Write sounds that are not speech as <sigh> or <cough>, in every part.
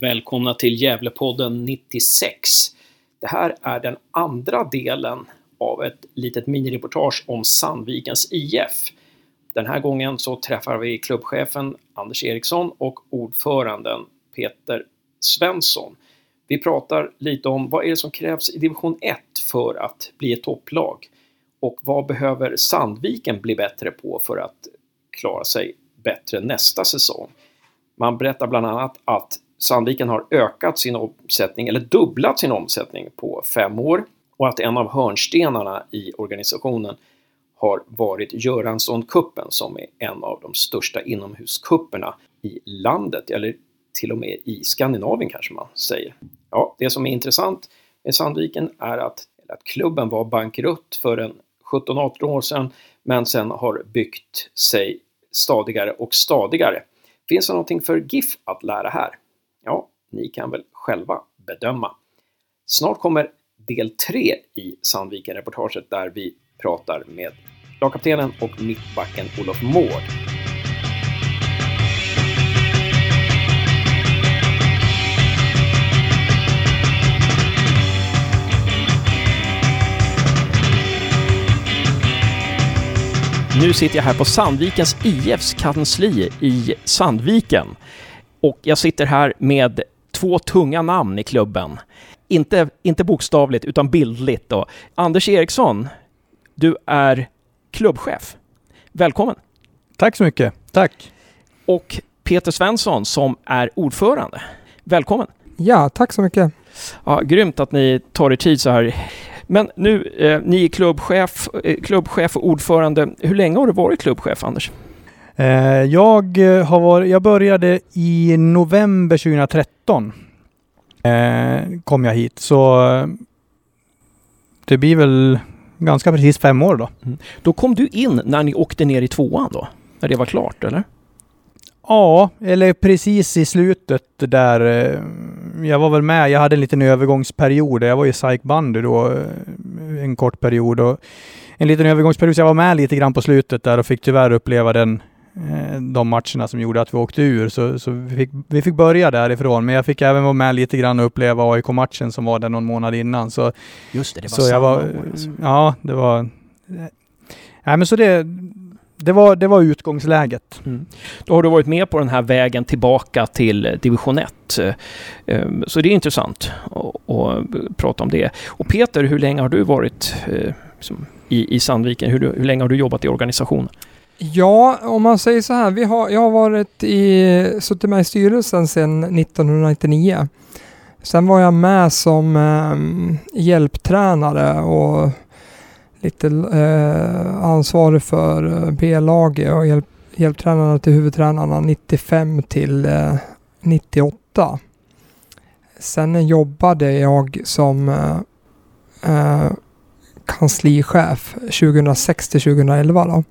Välkomna till Gävlepodden 96. Det här är den andra delen av ett litet minireportage om Sandvikens IF. Den här gången så träffar vi klubbchefen Anders Eriksson och ordföranden Peter Svensson. Vi pratar lite om vad är det som krävs i division 1 för att bli ett topplag och vad behöver Sandviken bli bättre på för att klara sig bättre nästa säsong. Man berättar bland annat att Sandviken har ökat sin omsättning, eller dubblat sin omsättning på fem år och att en av hörnstenarna i organisationen har varit Göransson-kuppen som är en av de största inomhuskupperna i landet, eller till och med i Skandinavien kanske man säger. Ja, det som är intressant med Sandviken är att, att klubben var bankrutt för en 17-18 år sedan, men sen har byggt sig stadigare och stadigare. Finns det någonting för GIF att lära här? Ja, ni kan väl själva bedöma. Snart kommer del 3 i Sandviken-reportaget där vi pratar med lagkaptenen och mittbacken Olof Mård. Nu sitter jag här på Sandvikens IFs kansli i Sandviken. Och jag sitter här med två tunga namn i klubben. Inte, inte bokstavligt, utan bildligt. Då. Anders Eriksson, du är klubbchef. Välkommen! Tack så mycket. Tack! Och Peter Svensson som är ordförande. Välkommen! Ja, tack så mycket. Ja, grymt att ni tar er tid så här. Men nu, eh, ni är klubbchef, eh, klubbchef och ordförande. Hur länge har du varit klubbchef, Anders? Eh, jag, eh, har varit, jag började i november 2013. Eh, kom jag hit, så det blir väl ganska precis fem år då. Mm. Då kom du in när ni åkte ner i tvåan då? När det var klart, eller? Ja, eller precis i slutet där. Jag var väl med. Jag hade en liten övergångsperiod. Jag var i SAIK bandy då en kort period och en liten övergångsperiod. Så jag var med lite grann på slutet där och fick tyvärr uppleva den de matcherna som gjorde att vi åkte ur. Så, så vi, fick, vi fick börja därifrån. Men jag fick även vara med lite grann och uppleva AIK-matchen som var där någon månad innan. Så, Just det, det var så samma var, år alltså. Ja, det var... Nej, men så det, det, var, det var utgångsläget. Mm. Då har du varit med på den här vägen tillbaka till division 1. Så det är intressant att, prata om det. Och Peter, hur länge har du varit liksom, i, i Sandviken? Hur, hur länge har du jobbat i organisationen? Ja, om man säger så här. Vi har, jag har varit i, suttit med i styrelsen sedan 1999. Sen var jag med som eh, hjälptränare och lite eh, ansvarig för eh, B-laget och hjälp, hjälptränarna till huvudtränarna 95 till eh, 98. Sen jobbade jag som eh, eh kanslichef 2006 till 2011 då.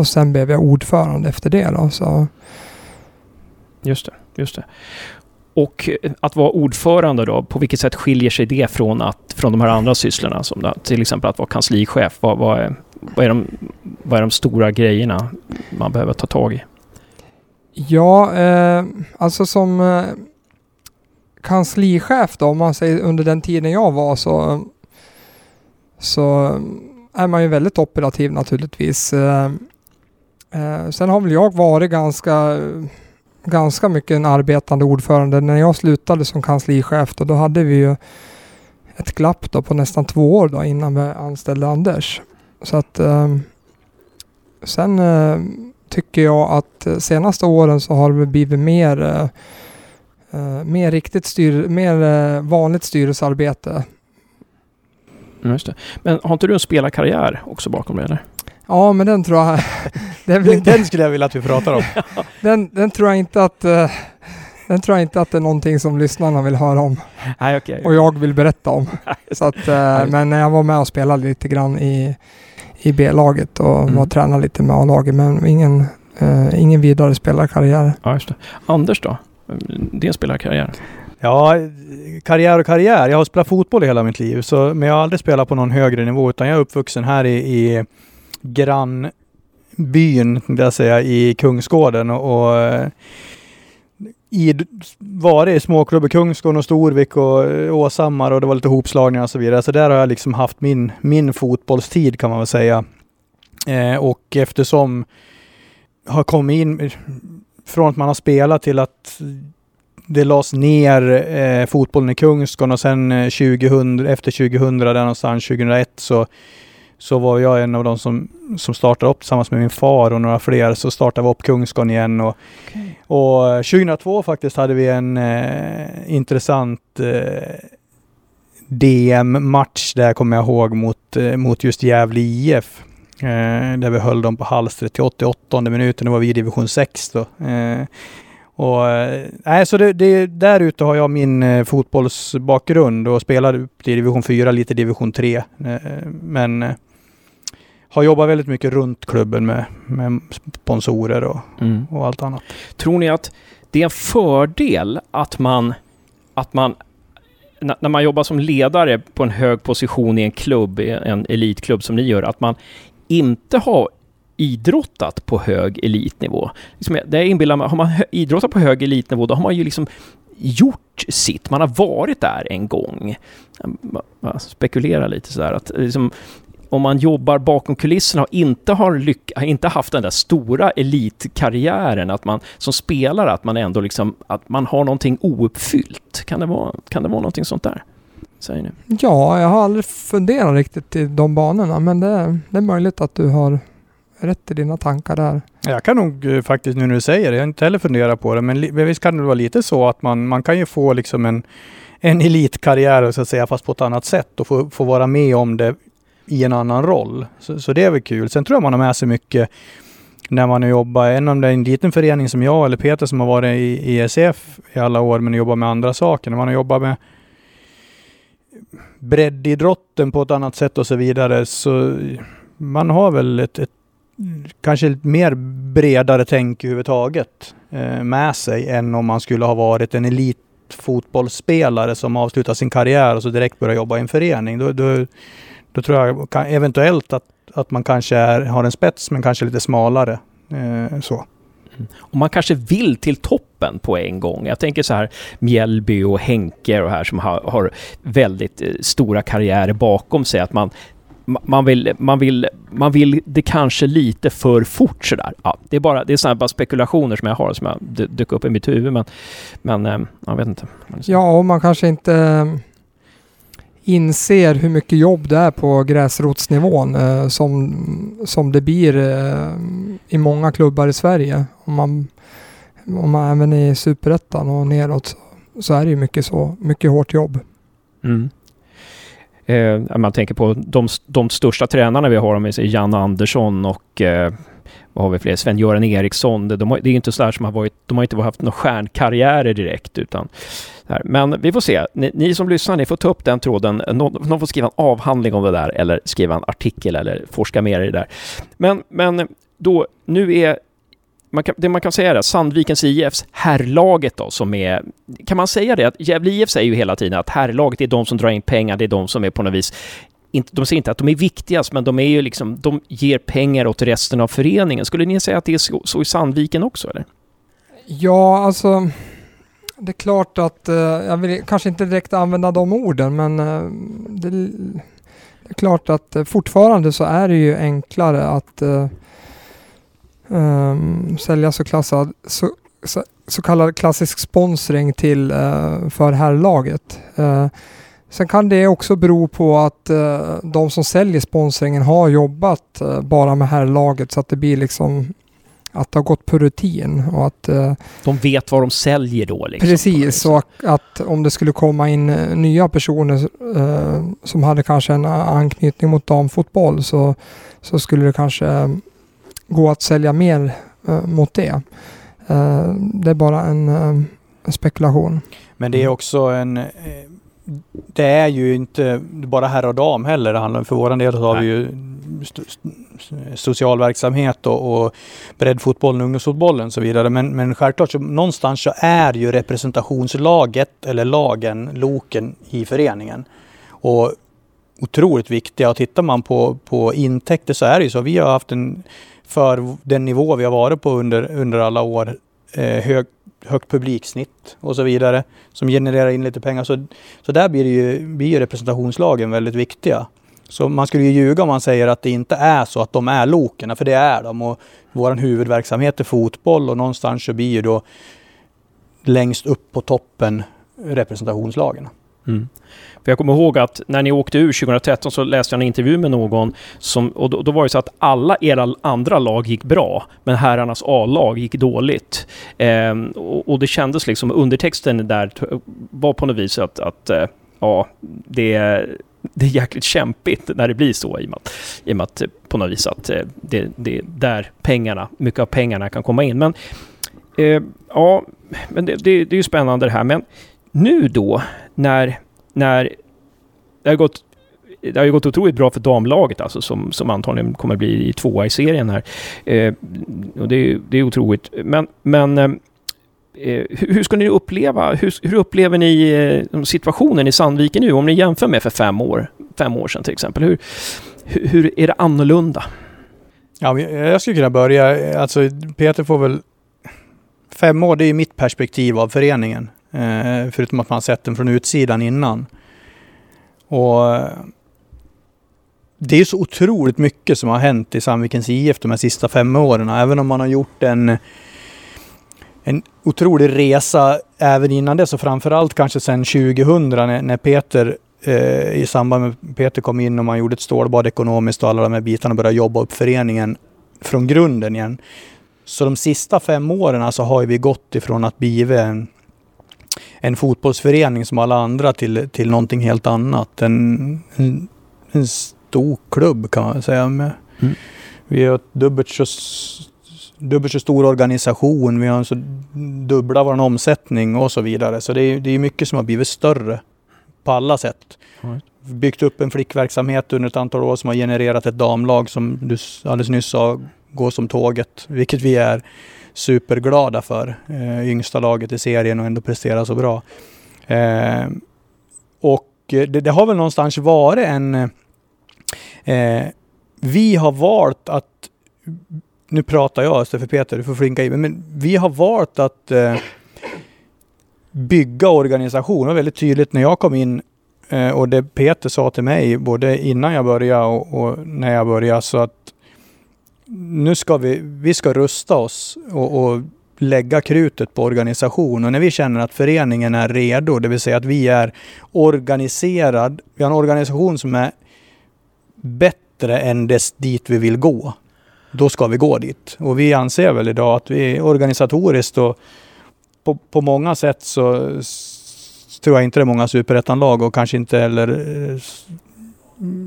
Och sen blev jag ordförande efter det då. Så. Just det, just det. Och att vara ordförande då, på vilket sätt skiljer sig det från, att, från de här andra sysslorna? Som då, till exempel att vara kanslichef. Vad, vad, är, vad, är de, vad är de stora grejerna man behöver ta tag i? Ja, eh, alltså som eh, kanslichef då, om man säger under den tiden jag var så, så är man ju väldigt operativ naturligtvis. Eh, Eh, sen har väl jag varit ganska, ganska mycket en arbetande ordförande. När jag slutade som kanslichef då, då hade vi ju ett glapp då på nästan två år då innan vi anställde Anders. Så att eh, sen eh, tycker jag att senaste åren så har det blivit mer, eh, eh, mer riktigt styr, mer eh, vanligt styrelsearbete. Just det. Men har inte du en spelarkarriär också bakom dig eller? Ja, men den tror jag... <laughs> Den, den, den skulle jag vilja att vi pratar om. <laughs> den, den tror jag inte att... Uh, den tror jag inte att det är någonting som lyssnarna vill höra om. Nej, okay. Och jag vill berätta om. <laughs> Så att, uh, men jag var med och spelade lite grann i, i B-laget och mm. var tränare lite med A-laget, men ingen, uh, ingen vidare spelarkarriär. Ja, just det. Anders då? Din spelarkarriär? Ja, karriär och karriär. Jag har spelat fotboll i hela mitt liv, så, men jag har aldrig spelat på någon högre nivå, utan jag är uppvuxen här i, i grannbyn, jag säga, i Kungsgården och, och i, varit i Kungsgården och Storvik och eh, Åshammar och det var lite hopslagningar och så vidare. Så där har jag liksom haft min, min fotbollstid kan man väl säga. Eh, och eftersom har kommit in eh, från att man har spelat till att det lades ner eh, fotbollen i Kungsgården och sen eh, 2000, efter 2000, där någonstans 2001 så så var jag en av de som, som startade upp tillsammans med min far och några fler. Så startade vi upp Kungsgården igen. Och, okay. och 2002 faktiskt hade vi en eh, intressant eh, DM-match där kommer jag ihåg mot, eh, mot just Gävle IF. Eh, där vi höll dem på halstret till 88 minuten. Det var vi i division 6 då. Eh, och, äh, så det, det, där ute har jag min eh, fotbollsbakgrund och spelade i division 4, lite division 3. Eh, men eh, har jobbat väldigt mycket runt klubben med, med sponsorer och, mm. och allt annat. Tror ni att det är en fördel att man, att man när man jobbar som ledare på en hög position i en klubb, en elitklubb som ni gör, att man inte har idrottat på hög elitnivå. Liksom, det inbillar mig, har man idrottat på hög elitnivå, då har man ju liksom gjort sitt. Man har varit där en gång. Jag spekulerar lite sådär att liksom, om man jobbar bakom kulisserna och inte har, lyck inte haft den där stora elitkarriären, att man som spelare, att man ändå liksom, att man har någonting ouppfyllt. Kan det vara, kan det vara någonting sånt där? Säger ni? Ja, jag har aldrig funderat riktigt i de banorna, men det, det är möjligt att du har rätt i dina tankar där. Jag kan nog eh, faktiskt nu när du säger det, jag har inte heller funderat på det, men visst kan det vara lite så att man, man kan ju få liksom en, en elitkarriär så att säga, fast på ett annat sätt och få, få vara med om det i en annan roll. Så, så det är väl kul. Sen tror jag man har med sig mycket när man jobbar, även om det är en liten förening som jag eller Peter som har varit i ESF i alla år, men jobbar med andra saker. När man har jobbat med breddidrotten på ett annat sätt och så vidare, så man har väl ett, ett kanske ett mer bredare tänk överhuvudtaget eh, med sig än om man skulle ha varit en elitfotbollsspelare som avslutar sin karriär och så direkt börjar jobba i en förening. Då, då, då tror jag kan, eventuellt att, att man kanske är, har en spets men kanske lite smalare. Eh, så. Och man kanske vill till toppen på en gång. Jag tänker så här Mjällby och Henke och här som har, har väldigt eh, stora karriärer bakom sig. Att man man vill, man, vill, man vill det kanske lite för fort sådär. Ja, det är bara, det är sådana bara spekulationer som jag har som jag dök upp i mitt huvud men, men eh, jag vet inte. Ja, och man kanske inte inser hur mycket jobb det är på gräsrotsnivån eh, som, som det blir eh, i många klubbar i Sverige. Om man, om man även i superettan och neråt så är det ju mycket så, mycket hårt jobb. Mm. Eh, man tänker på de, de största tränarna vi har, Janne Jan Andersson och eh, vad har vi fler? Sven-Göran Eriksson. De har, det är inte sådär som har varit, de har inte haft några stjärnkarriärer direkt utan men vi får se. Ni, ni, som lyssnar, ni får ta upp den tråden. Någon, någon, får skriva en avhandling om det där eller skriva en artikel eller forska mer i det där. Men, men då, nu är man kan, det man kan säga är att Sandvikens IFs herrlaget då, som är... Kan man säga det? Att Gävle IF säger ju hela tiden att herrlaget är de som drar in pengar, det är de som är på något vis... Inte, de säger inte att de är viktigast, men de är ju liksom... De ger pengar åt resten av föreningen. Skulle ni säga att det är så, så i Sandviken också, eller? Ja, alltså... Det är klart att... Eh, jag vill kanske inte direkt använda de orden, men... Det, det, är klart att eh, fortfarande så är det ju enklare att um, sälja så, klassad, så, så, så, kallad klassisk sponsring till uh, för herrlaget. Uh, sen kan det också bero på att uh, de som säljer sponsringen har jobbat bara med herrlaget så att det blir liksom att det har gått på rutin och att... de vet vad de säljer då? Liksom, precis, och att om det skulle komma in nya personer som hade kanske en anknytning mot damfotboll så, så skulle det kanske gå att sälja mer uh, mot det. Uh, det är bara en, en, spekulation. Men det är också en det är ju inte bara herr och dam heller det handlar om. För vår del så har Nej. vi ju social verksamhet och, och breddfotbollen, ungdomsfotbollen och så vidare. Men, men självklart så någonstans så är ju representationslaget eller lagen, loken i föreningen. Och otroligt viktiga. Och tittar man på, på intäkter så är det ju så. Vi har haft en för den nivå vi har varit på under, under alla år, eh, hög, högt publiksnitt och så vidare som genererar in lite pengar. Så, så där blir, det ju, blir ju representationslagen väldigt viktiga. Så man skulle ju ljuga om man säger att det inte är så att de är loken, för det är de. Och vår huvudverksamhet är fotboll och någonstans så blir ju då längst upp på toppen representationslagen. Mm. För jag kommer ihåg att när ni åkte ur 2013 så läste jag en intervju med någon som, och då, då var det så att alla era andra lag gick bra, men herrarnas A-lag gick dåligt. Eh, och, och, det kändes liksom, undertexten där var på något vis att, att eh, ja, det, det är jäkligt kämpigt när det blir så i och med att, i och med att eh, på något vis att eh, det, det är där pengarna, mycket av pengarna kan komma in. Men eh, ja, men det, det, det är ju spännande det här. Men nu då, när, när det har gått det har ju gått otroligt bra för damlaget alltså som, som antagligen kommer bli tvåa i serien här. Eh, och det, det är otroligt. Men, men eh, eh, hur, hur ska ni uppleva, hur, hur upplever ni eh, situationen i Sandviken nu om ni jämför med för fem år, fem år sedan till exempel? Hur, hur, hur är det annorlunda? Ja, jag skulle kunna börja, alltså Peter får väl Fem år, det är mitt perspektiv av föreningen. Eh, förutom att man sett den från utsidan innan. Och det är så otroligt mycket som har hänt i Sandvikens IF de här sista fem åren. Även om man har gjort en, en otrolig resa även innan det. Så framförallt kanske sedan 2000 när, när Peter eh, i samband med Peter kom in och man gjorde ett stålbad ekonomiskt och alla de här bitarna började jobba upp föreningen från grunden igen. Så de sista fem åren alltså har vi gått ifrån att bli en, en fotbollsförening som alla andra till, till någonting helt annat. En, en, en stor klubb kan man säga. Med. Mm. Vi har dubbelt så, dubbelt så stor organisation, vi har så dubbla vår omsättning och så vidare. Så det är, det är mycket som har blivit större på alla sätt. Mm. Byggt upp en flickverksamhet under ett antal år som har genererat ett damlag som du alldeles nyss sa gå som tåget, vilket vi är superglada för. Eh, yngsta laget i serien och ändå prestera så bra. Eh, och eh, det, det, har väl någonstans varit en... Eh, vi har valt att... Nu pratar jag istället för Peter, du får flinka in. Men vi har valt att eh, bygga organisation. Det var väldigt tydligt när jag kom in eh, och det Peter sa till mig både innan jag började och, och när jag började. Så att nu ska vi, vi ska rusta oss och, och lägga krutet på organisation. Och när vi känner att föreningen är redo, det vill säga att vi är organiserad, vi har en organisation som är bättre än dess dit vi vill gå. Då ska vi gå dit. Och vi anser väl idag att vi organisatoriskt och på, på många sätt så tror jag inte det är många superettanlag och kanske inte heller eh,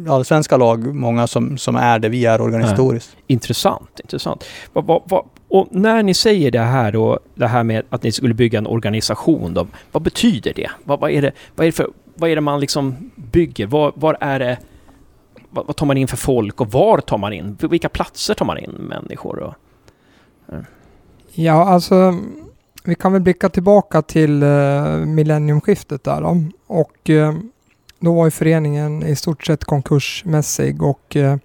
allsvenska lag, många som, som är det vi är organisatoriskt. Intressant, intressant. Va, va, va, och när ni säger det här då, det här med att ni skulle bygga en organisation då, vad betyder det? Vad, vad, är, det vad, är, det för, vad är det man liksom bygger? Var, var är det, vad, vad, tar man in för folk och var tar man in? Vilka platser tar man in människor? Och, ja. ja, alltså vi kan väl blicka tillbaka till uh, millenniumskiftet där då. Och uh, då var ju föreningen i stort sett konkursmässig och eh,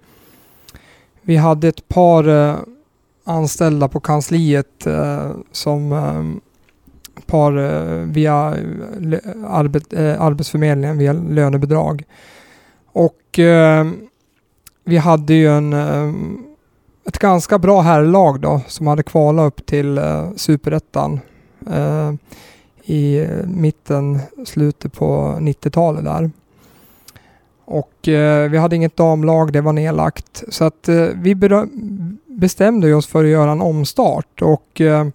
vi hade ett par eh, anställda på kansliet eh, som eh, par eh, via eh, arbet, eh, Arbetsförmedlingen via lönebidrag. Och eh, vi hade ju en, eh, ett ganska bra herrlag då som hade kvalat upp till superettan i mitten, slutet på 90-talet där. Och eh, vi hade inget damlag, det var nedlagt. Så att eh, vi bestämde oss för att göra en omstart och eh,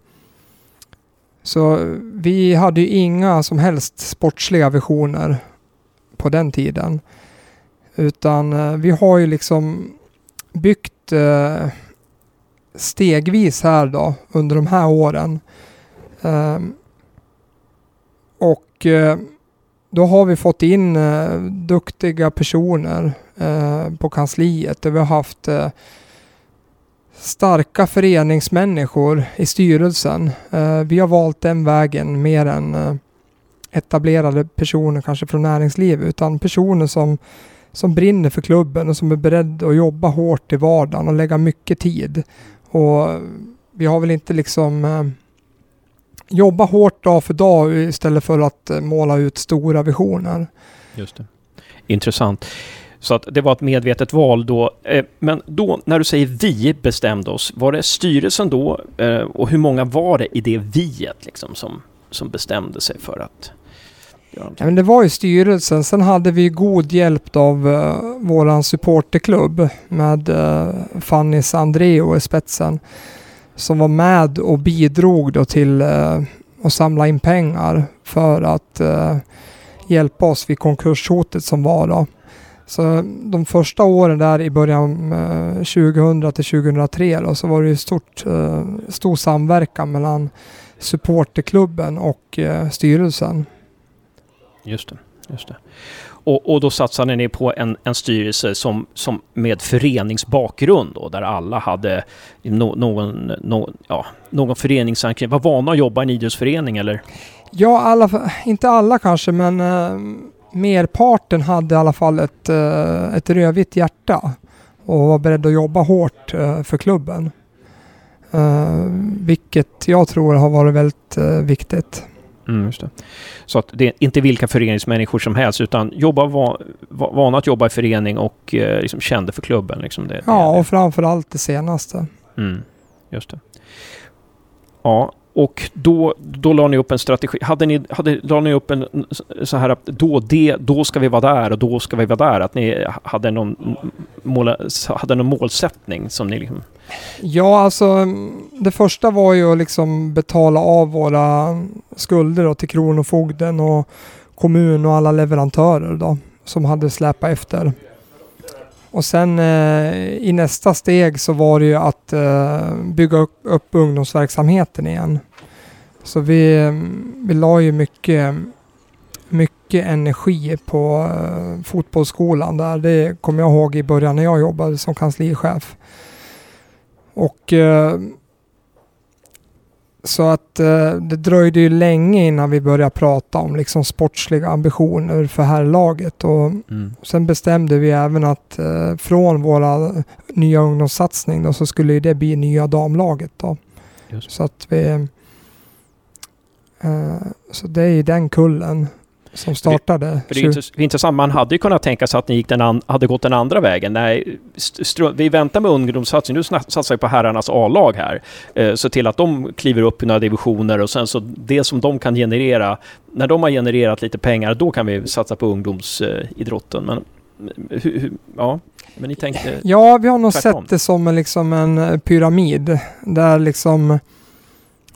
så vi hade ju inga som helst sportsliga visioner på den tiden. Utan eh, vi har ju liksom byggt eh, stegvis här då under de här åren. Ehm, och eh, då har vi fått in eh, duktiga personer eh, på kansliet där vi har haft eh, starka föreningsmänniskor i styrelsen. Eh, vi har valt den vägen mer än eh, etablerade personer kanske från näringslivet utan personer som, som brinner för klubben och som är beredda att jobba hårt i vardagen och lägga mycket tid. Och vi har väl inte liksom eh, jobba hårt dag för dag istället för att eh, måla ut stora visioner. Just det. Intressant. Så att det var ett medvetet val då. Eh, men då, när du säger vi bestämde oss, var det styrelsen då eh, och hur många var det i det viet liksom som, som bestämde sig för att Ja, men det var ju styrelsen. Sen hade vi god hjälp av uh, våran supporterklubb med uh, Fanny Sandreo i spetsen. Som var med och bidrog då till eh, att samla in pengar för att eh, hjälpa oss vid konkurshotet som var då. Så de första åren där i början eh, 2000 till 2003 då, så var det ju stort, eh, stor samverkan mellan supporterklubben och eh, styrelsen. Just det. Just det. Och, och då satsade ni på en, en styrelse som, som med föreningsbakgrund då, där alla hade no, någon, no, ja, någon föreningsanknytning. Var vana att jobba i en idrottsförening eller? Ja, alla, inte alla kanske, men eh, merparten hade i alla fall ett, eh, ett rödvitt hjärta och var beredd att jobba hårt eh, för klubben. Eh, vilket jag tror har varit väldigt eh, viktigt. Mm, just det. Så att det är inte vilka föreningsmänniskor som helst utan jobba va, va, vana att jobba i förening och eh, liksom kände för klubben. Liksom det, ja, det. och framförallt det senaste. Mm, just det. Ja, och då, då la ni upp en strategi. Hade ni, hade, la ni upp en så här att då, det, då ska vi vara där och då ska vi vara där? Att ni hade någon, mål, hade någon målsättning som ni liksom... Ja, alltså det första var ju att liksom betala av våra skulder då, till Kronofogden och kommun och alla leverantörer då som hade släpat efter. Och sen eh, i nästa steg så var det ju att eh, bygga upp, upp ungdomsverksamheten igen. Så vi, vi la ju mycket, mycket energi på eh, fotbollsskolan där. Det kommer jag ihåg i början när jag jobbade som kanslichef. Och eh, så att eh, det dröjde ju länge innan vi började prata om liksom sportsliga ambitioner för herrlaget. Och mm. Sen bestämde vi även att eh, från våra nya ungdomssatsning då, så skulle det bli nya damlaget. Då. Så att vi... Eh, så det är i den kullen som startade. För det, är inte, intressant, man hade ju kunnat tänka sig att ni gick den an, hade gått den andra vägen. Nej, vi väntar med ungdomssatsning, nu satsar vi på herrarnas A-lag här. Eh, så till att de kliver upp i några divisioner och sen så det som de kan generera, när de har genererat lite pengar, då kan vi satsa på ungdomsidrotten. Men hur, hur, ja, men ni tänkte Ja, vi har nog tvärtom. sett det som en, liksom en pyramid där liksom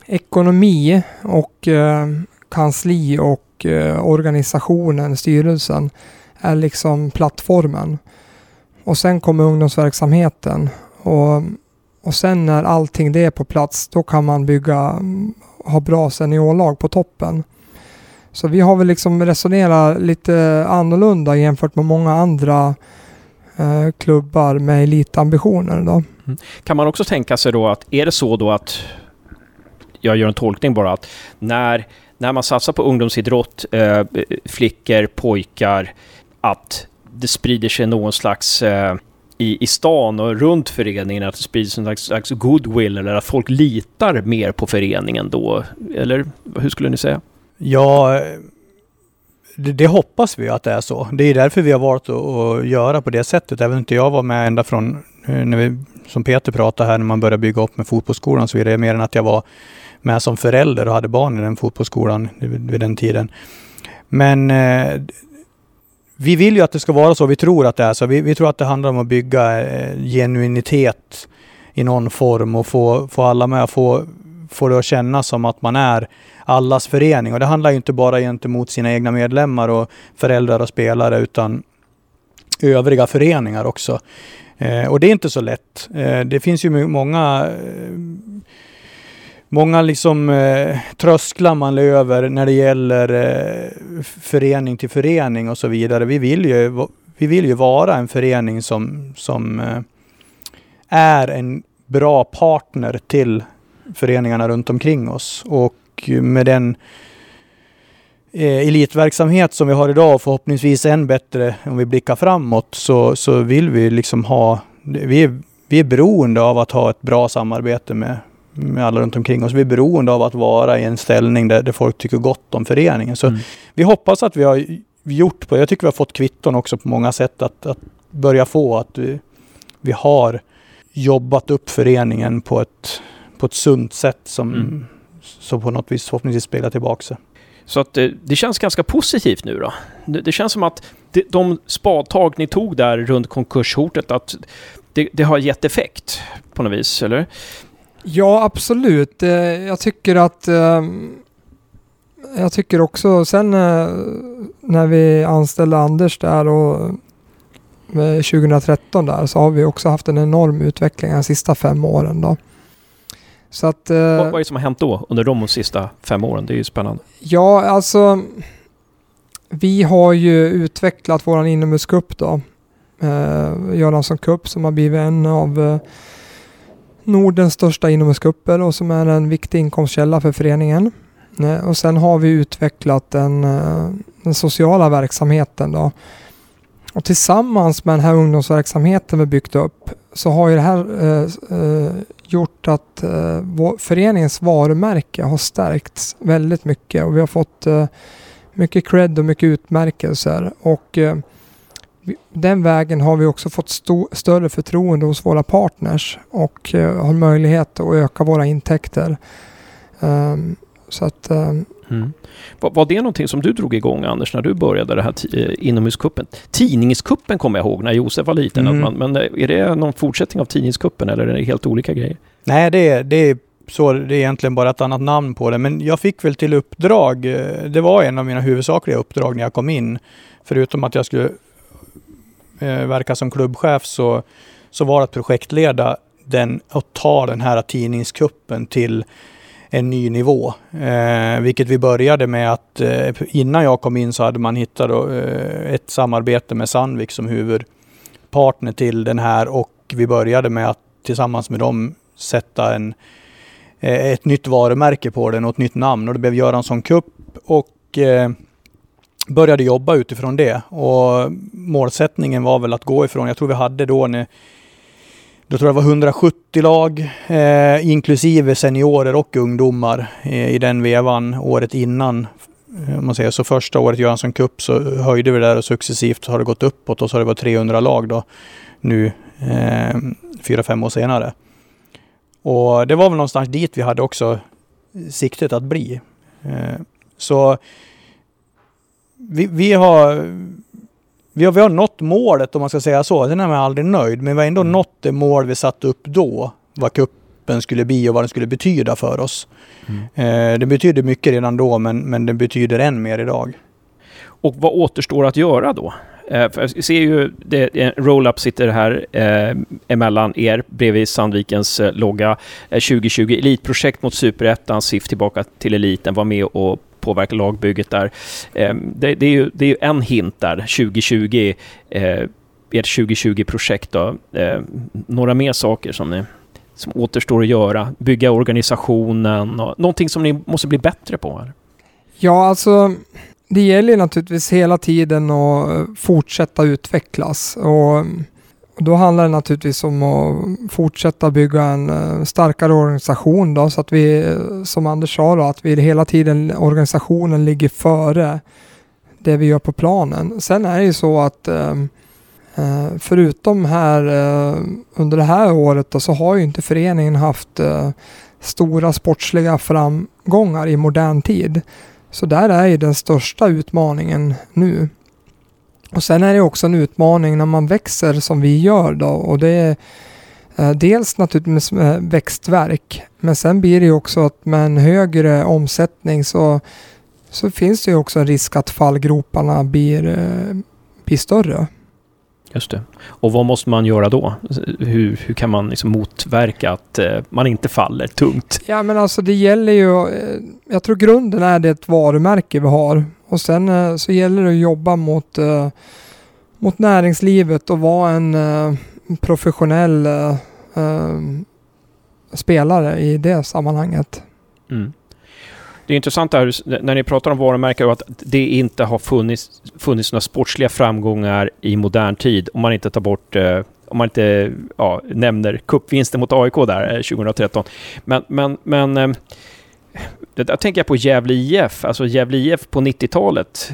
ekonomi och eh, kansli och eh, organisationen, styrelsen, är liksom plattformen. Och sen kommer ungdomsverksamheten. Och, och sen när allting det är på plats, då kan man bygga, ha bra seniorlag på toppen. Så vi har väl liksom resonerat lite annorlunda jämfört med många andra eh, klubbar med elitambitioner. Då. Mm. Kan man också tänka sig då att, är det så då att, jag gör en tolkning bara, att när när man satsar på ungdomsidrott, eh, flickor, pojkar, att det sprider sig någon slags eh, i, i stan och runt föreningen, att det sprids en slags, slags goodwill eller att folk litar mer på föreningen då? Eller hur skulle ni säga? Ja, det, det, hoppas vi att det är så. Det är därför vi har valt att, att göra på det sättet. Även inte jag var med ända från, eh, när vi, som Peter pratade här, när man började bygga upp med fotbollsskolan så vidare, mer än att jag var med som förälder och hade barn i den fotbollsskolan vid, den tiden. Men eh, vi vill ju att det ska vara så. Vi tror att det är så. Vi, vi tror att det handlar om att bygga eh, genuinitet i någon form och få, få alla med, få, få det att kännas som att man är allas förening. Och det handlar ju inte bara gentemot sina egna medlemmar och föräldrar och spelare utan övriga föreningar också. Eh, och det är inte så lätt. Eh, det finns ju många eh, många liksom eh, trösklar man över när det gäller eh, förening till förening och så vidare. Vi vill ju, vi vill ju vara en förening som, som eh, är en bra partner till föreningarna runt omkring oss. Och med den eh, elitverksamhet som vi har idag och förhoppningsvis än bättre om vi blickar framåt så, så vill vi liksom ha, vi är, vi är beroende av att ha ett bra samarbete med, med alla runt omkring oss. Vi är beroende av att vara i en ställning där, där folk tycker gott om föreningen. Så Mm. vi hoppas att vi har gjort på, jag tycker vi har fått kvitton också på många sätt att, att börja få att vi, vi har jobbat upp föreningen på ett, på ett sunt sätt som, Mm. som på något vis förhoppningsvis spelar tillbaka sig. Så att det, det känns ganska positivt nu då. Det, det känns som att det, de spadtag ni tog där runt konkurshotet, att det, det har gett effekt på något vis, eller? Ja, absolut. Eh, Jag tycker att... eh, Jag tycker också sen eh, när vi anställde Anders där och eh, 2013 där så har vi också haft en enorm utveckling de sista fem åren då. Så att... eh, Vad, vad är det som har hänt då under de sista fem åren? Det är ju spännande. Ja, alltså vi har ju utvecklat våran inomhuscup då. Eh, Göransson Cup som har blivit en av eh, Nordens största inomhuscuper och som är en viktig inkomstkälla för föreningen. Eh, och sen har vi utvecklat den, eh, den sociala verksamheten då. Och tillsammans med den här ungdomsverksamheten vi byggt upp så har ju det här eh, eh, gjort att eh, vår, föreningens varumärke har stärkts väldigt mycket och vi har fått eh, mycket cred och mycket utmärkelser. Och eh, den vägen har vi också fått större förtroende hos våra partners och eh, har möjlighet att öka våra intäkter. Ehm, så att ehm, Mm. Var, var det någonting som du drog igång, Anders, när du började det här ti- eh, inomhuskuppen? Tidningskuppen kommer jag ihåg när Josef var liten. Mm. Man, men eh, är det någon fortsättning av tidningskuppen eller är det helt olika grejer? Nej, det är, det är så. Det är egentligen bara ett annat namn på det. Men jag fick väl till uppdrag. eh, Det var en av mina huvudsakliga uppdrag när jag kom in. Förutom att jag skulle eh, verka som klubbchef så, så var det att projektleda den och ta den här tidningskuppen till en ny nivå. Eh, vilket vi började med att eh, innan jag kom in så hade man hittat då, eh, ett samarbete med Sandvik som huvudpartner till den här och vi började med att tillsammans med dem sätta en, eh, ett nytt varumärke på den och ett nytt namn och det blev Göransson Cup och eh, började jobba utifrån det. Och målsättningen var väl att gå ifrån, jag tror vi hade då när då tror jag det var 170 lag, eh, inklusive seniorer och ungdomar eh, i den vevan året innan. Eh, om man säger så första året Johansson Cup så höjde vi det där och successivt har det gått uppåt och så har det varit 300 lag då nu eh, fyra, fem år senare. Och det var väl någonstans dit vi hade också siktet att bli. Eh, så vi, vi har vi har, vi har nått målet om man ska säga så. Sen är man aldrig nöjd, men vi har ändå Mm. nått det mål vi satte upp då. Vad kuppen skulle bli och vad den skulle betyda för oss. Mm. Eh, det betydde mycket redan då, men, men det betyder än mer idag. Och vad återstår att göra då? Eh, för jag ser ju, det, roll-up sitter här eh, emellan er bredvid Sandvikens eh, logga. Eh, 2020 Elitprojekt mot Superettan, SIF tillbaka till eliten, var med och påverka lagbygget där. Eh, det, det, är ju, det är ju en hint där, 2020, eh, ert 2020-projekt då. Eh, några mer saker som ni som återstår att göra? Bygga organisationen och någonting som ni måste bli bättre på? Här. Ja, alltså det gäller ju naturligtvis hela tiden att fortsätta utvecklas. Och då handlar det naturligtvis om att fortsätta bygga en eh, starkare organisation då, så att vi, eh, som Anders sa då, att vi hela tiden, organisationen ligger före det vi gör på planen. Sen är det ju så att ehm, eh, förutom här under det här året då, så har ju inte föreningen haft stora sportsliga framgångar i modern tid. Så där är ju den största utmaningen nu. Och sen är det också en utmaning när man växer som vi gör då och det är eh, dels naturligtvis med växtverk men sen blir det ju också att med en högre omsättning så, så finns det ju också en risk att fallgroparna blir, eh, blir större. Just det. Och vad måste man göra då? Hur, hur kan man liksom motverka att eh, man inte faller tungt? Ja men alltså det gäller ju, eh, jag tror grunden är det varumärke vi har och sen eh, så gäller det att jobba mot, eh, mot näringslivet och vara en eh, professionell spelare i det sammanhanget. Mm. Det är intressant här, när ni pratar om varumärken och att det inte har funnits, funnits några sportsliga framgångar i modern tid om man inte tar bort om man inte ja, nämner cupvinsten mot AIK där 2013. Men, men, men där tänker jag på Gävle IF, alltså Gävle IF på 90-talet.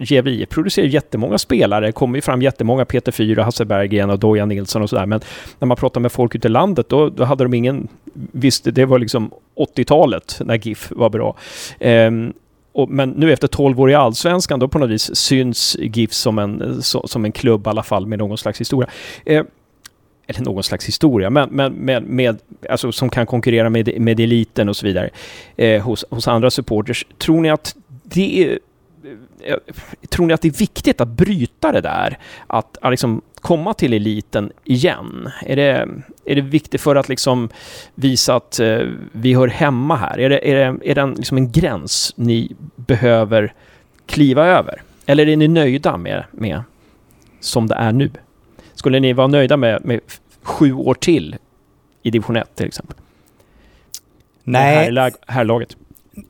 Gävle IF producerar jättemånga spelare, det kommer ju fram jättemånga Peter Fyra, Hasse Berggren och Dojan Nilsson och sådär. Men när man pratar med folk ute i landet, då, då hade de ingen... Visst, det var liksom 80-talet när GIF var bra. Um, och, men nu efter 12 år i Allsvenskan, då på något vis syns GIF som en, så, som en klubb i alla fall med någon slags historia. Uh, eller någon slags historia, men, men med, med, alltså, som kan konkurrera med, med eliten och så vidare eh, hos, hos andra supporters. Tror ni att det är eh, Tror ni att det är viktigt att bryta det där? Att, att liksom komma till eliten igen? Är det, är det viktigt för att liksom visa att eh, vi hör hemma här? Är det, är det, är det en, liksom en gräns ni behöver kliva över? Eller är ni nöjda med, med som det är nu? Skulle ni vara nöjda med, med sju år till i division 1 till exempel? Nej. Här, här laget.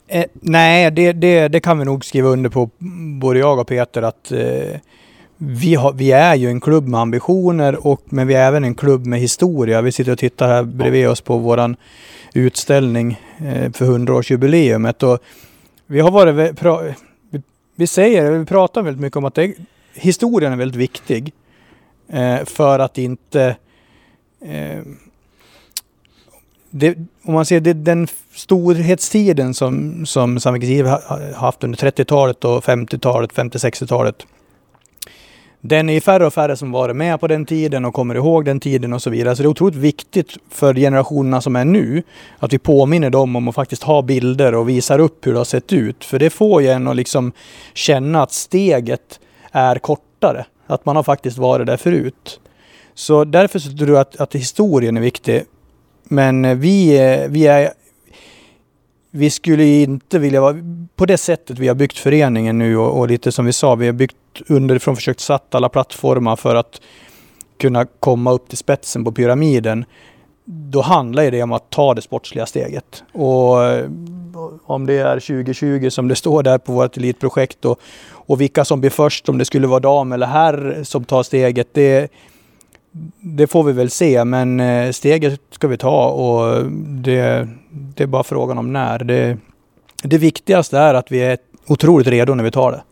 Eh, nej, det, det, det, kan vi nog skriva under på, både jag och Peter, att eh, vi, har, vi är ju en klubb med ambitioner, och, men vi är även en klubb med historia. Vi sitter och tittar här bredvid oss på våran utställning eh, för 100-årsjubileumet. Och vi har varit, pra, vi, vi, säger, vi pratar väldigt mycket om att det, historien är väldigt viktig. Eh, för att inte eh, det, om man ser det, den storhetstiden som, som Sandvikens har haft under 30-talet och 50-talet, 50-60-talet. Den är färre och färre som varit med på den tiden och kommer ihåg den tiden och så vidare. Så det är otroligt viktigt för generationerna som är nu att vi påminner dem om att faktiskt ha bilder och visar upp hur det har sett ut. För det får ju en att liksom känna att steget är kortare. Att man har faktiskt varit där förut. Så därför så tror jag att, att historien är viktig. Men eh, vi, eh, vi är vi skulle inte vilja vara på det sättet vi har byggt föreningen nu och, och, lite som vi sa, vi har byggt underifrån, försökt satt alla plattformar för att kunna komma upp till spetsen på pyramiden. Då handlar det om att ta det sportsliga steget. Och om det är 2020 som det står där på vårt elitprojekt och, och vilka som blir först, om det skulle vara dam eller herr som tar steget, det det får vi väl se, men eh, steget ska vi ta och det, det är bara frågan om när. Det, det viktigaste är att vi är otroligt redo när vi tar det.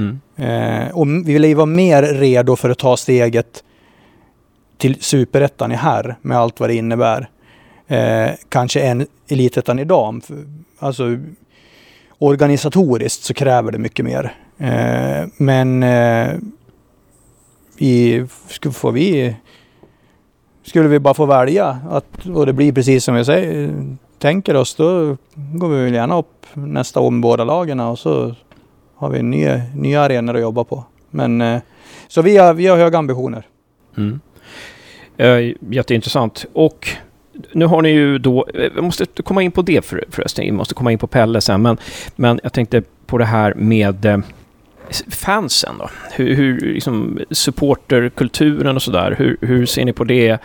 Mm. Eh, och vi vill ju vara mer redo för att ta steget till superettan i herr med allt vad det innebär. Eh, kanske en elitettan i dam. Alltså organisatoriskt så kräver det mycket mer. Eh, men eh, vi, får vi, skulle vi bara få välja att, och det blir precis som vi säger, tänker oss, då går vi väl gärna upp nästa år med båda lagen och så har vi nya, nya arenor att jobba på. Men eh, så vi har, vi har höga ambitioner. Mm. Eh, jätteintressant. Och nu har ni ju då, vi eh, måste komma in på det för, förresten, vi måste komma in på Pelle sen, men, men jag tänkte på det här med eh, fansen då? Hur, hur liksom supporterkulturen och sådär, hur, hur ser ni på det?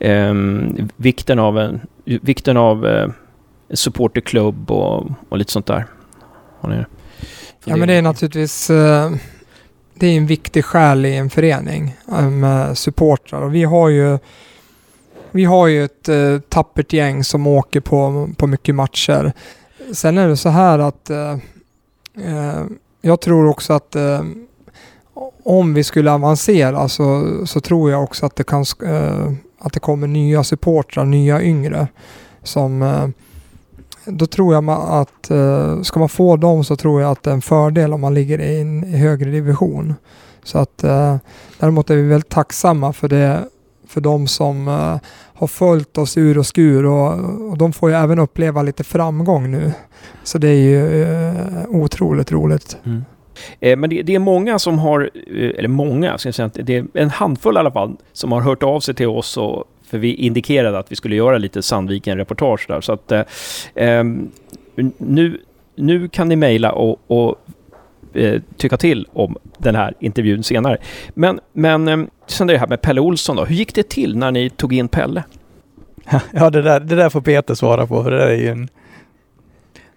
Um, vikten av en, vikten av uh, supporterklubb och, och lite sånt där. Har ni ja men det är naturligtvis uh, det är en viktig själ i en förening eh, med supportrar och vi har ju vi har ju ett eh, tappert gäng som åker på, på mycket matcher. Sen är det så här att eh, eh, jag tror också att eh, om vi skulle avancera så, så tror jag också att det, kan, eh, att det kommer nya supportrar, nya yngre. Som, eh, då tror jag att eh, ska man få dem så tror jag att det är en fördel om man ligger i en högre division. Så att eh, däremot är vi väldigt tacksamma för det för de som eh, har följt oss ur och skur och, och, de får ju även uppleva lite framgång nu. Så det är ju eh, otroligt roligt. Mm. Eh, men det, det, är många som har, eh, eller många, ska jag säga, det är en handfull i alla fall, som har hört av sig till oss och för vi indikerade att vi skulle göra lite Sandviken-reportage där. Så att eh, nu, nu kan ni mejla och, och eh, tycka till om den här intervjun senare. Men, men eh, sen det här med Pelle Olsson då. Hur gick det till när ni tog in Pelle? <laughs> Ja, det där, det där får Peter svara på. För det, där är ju en,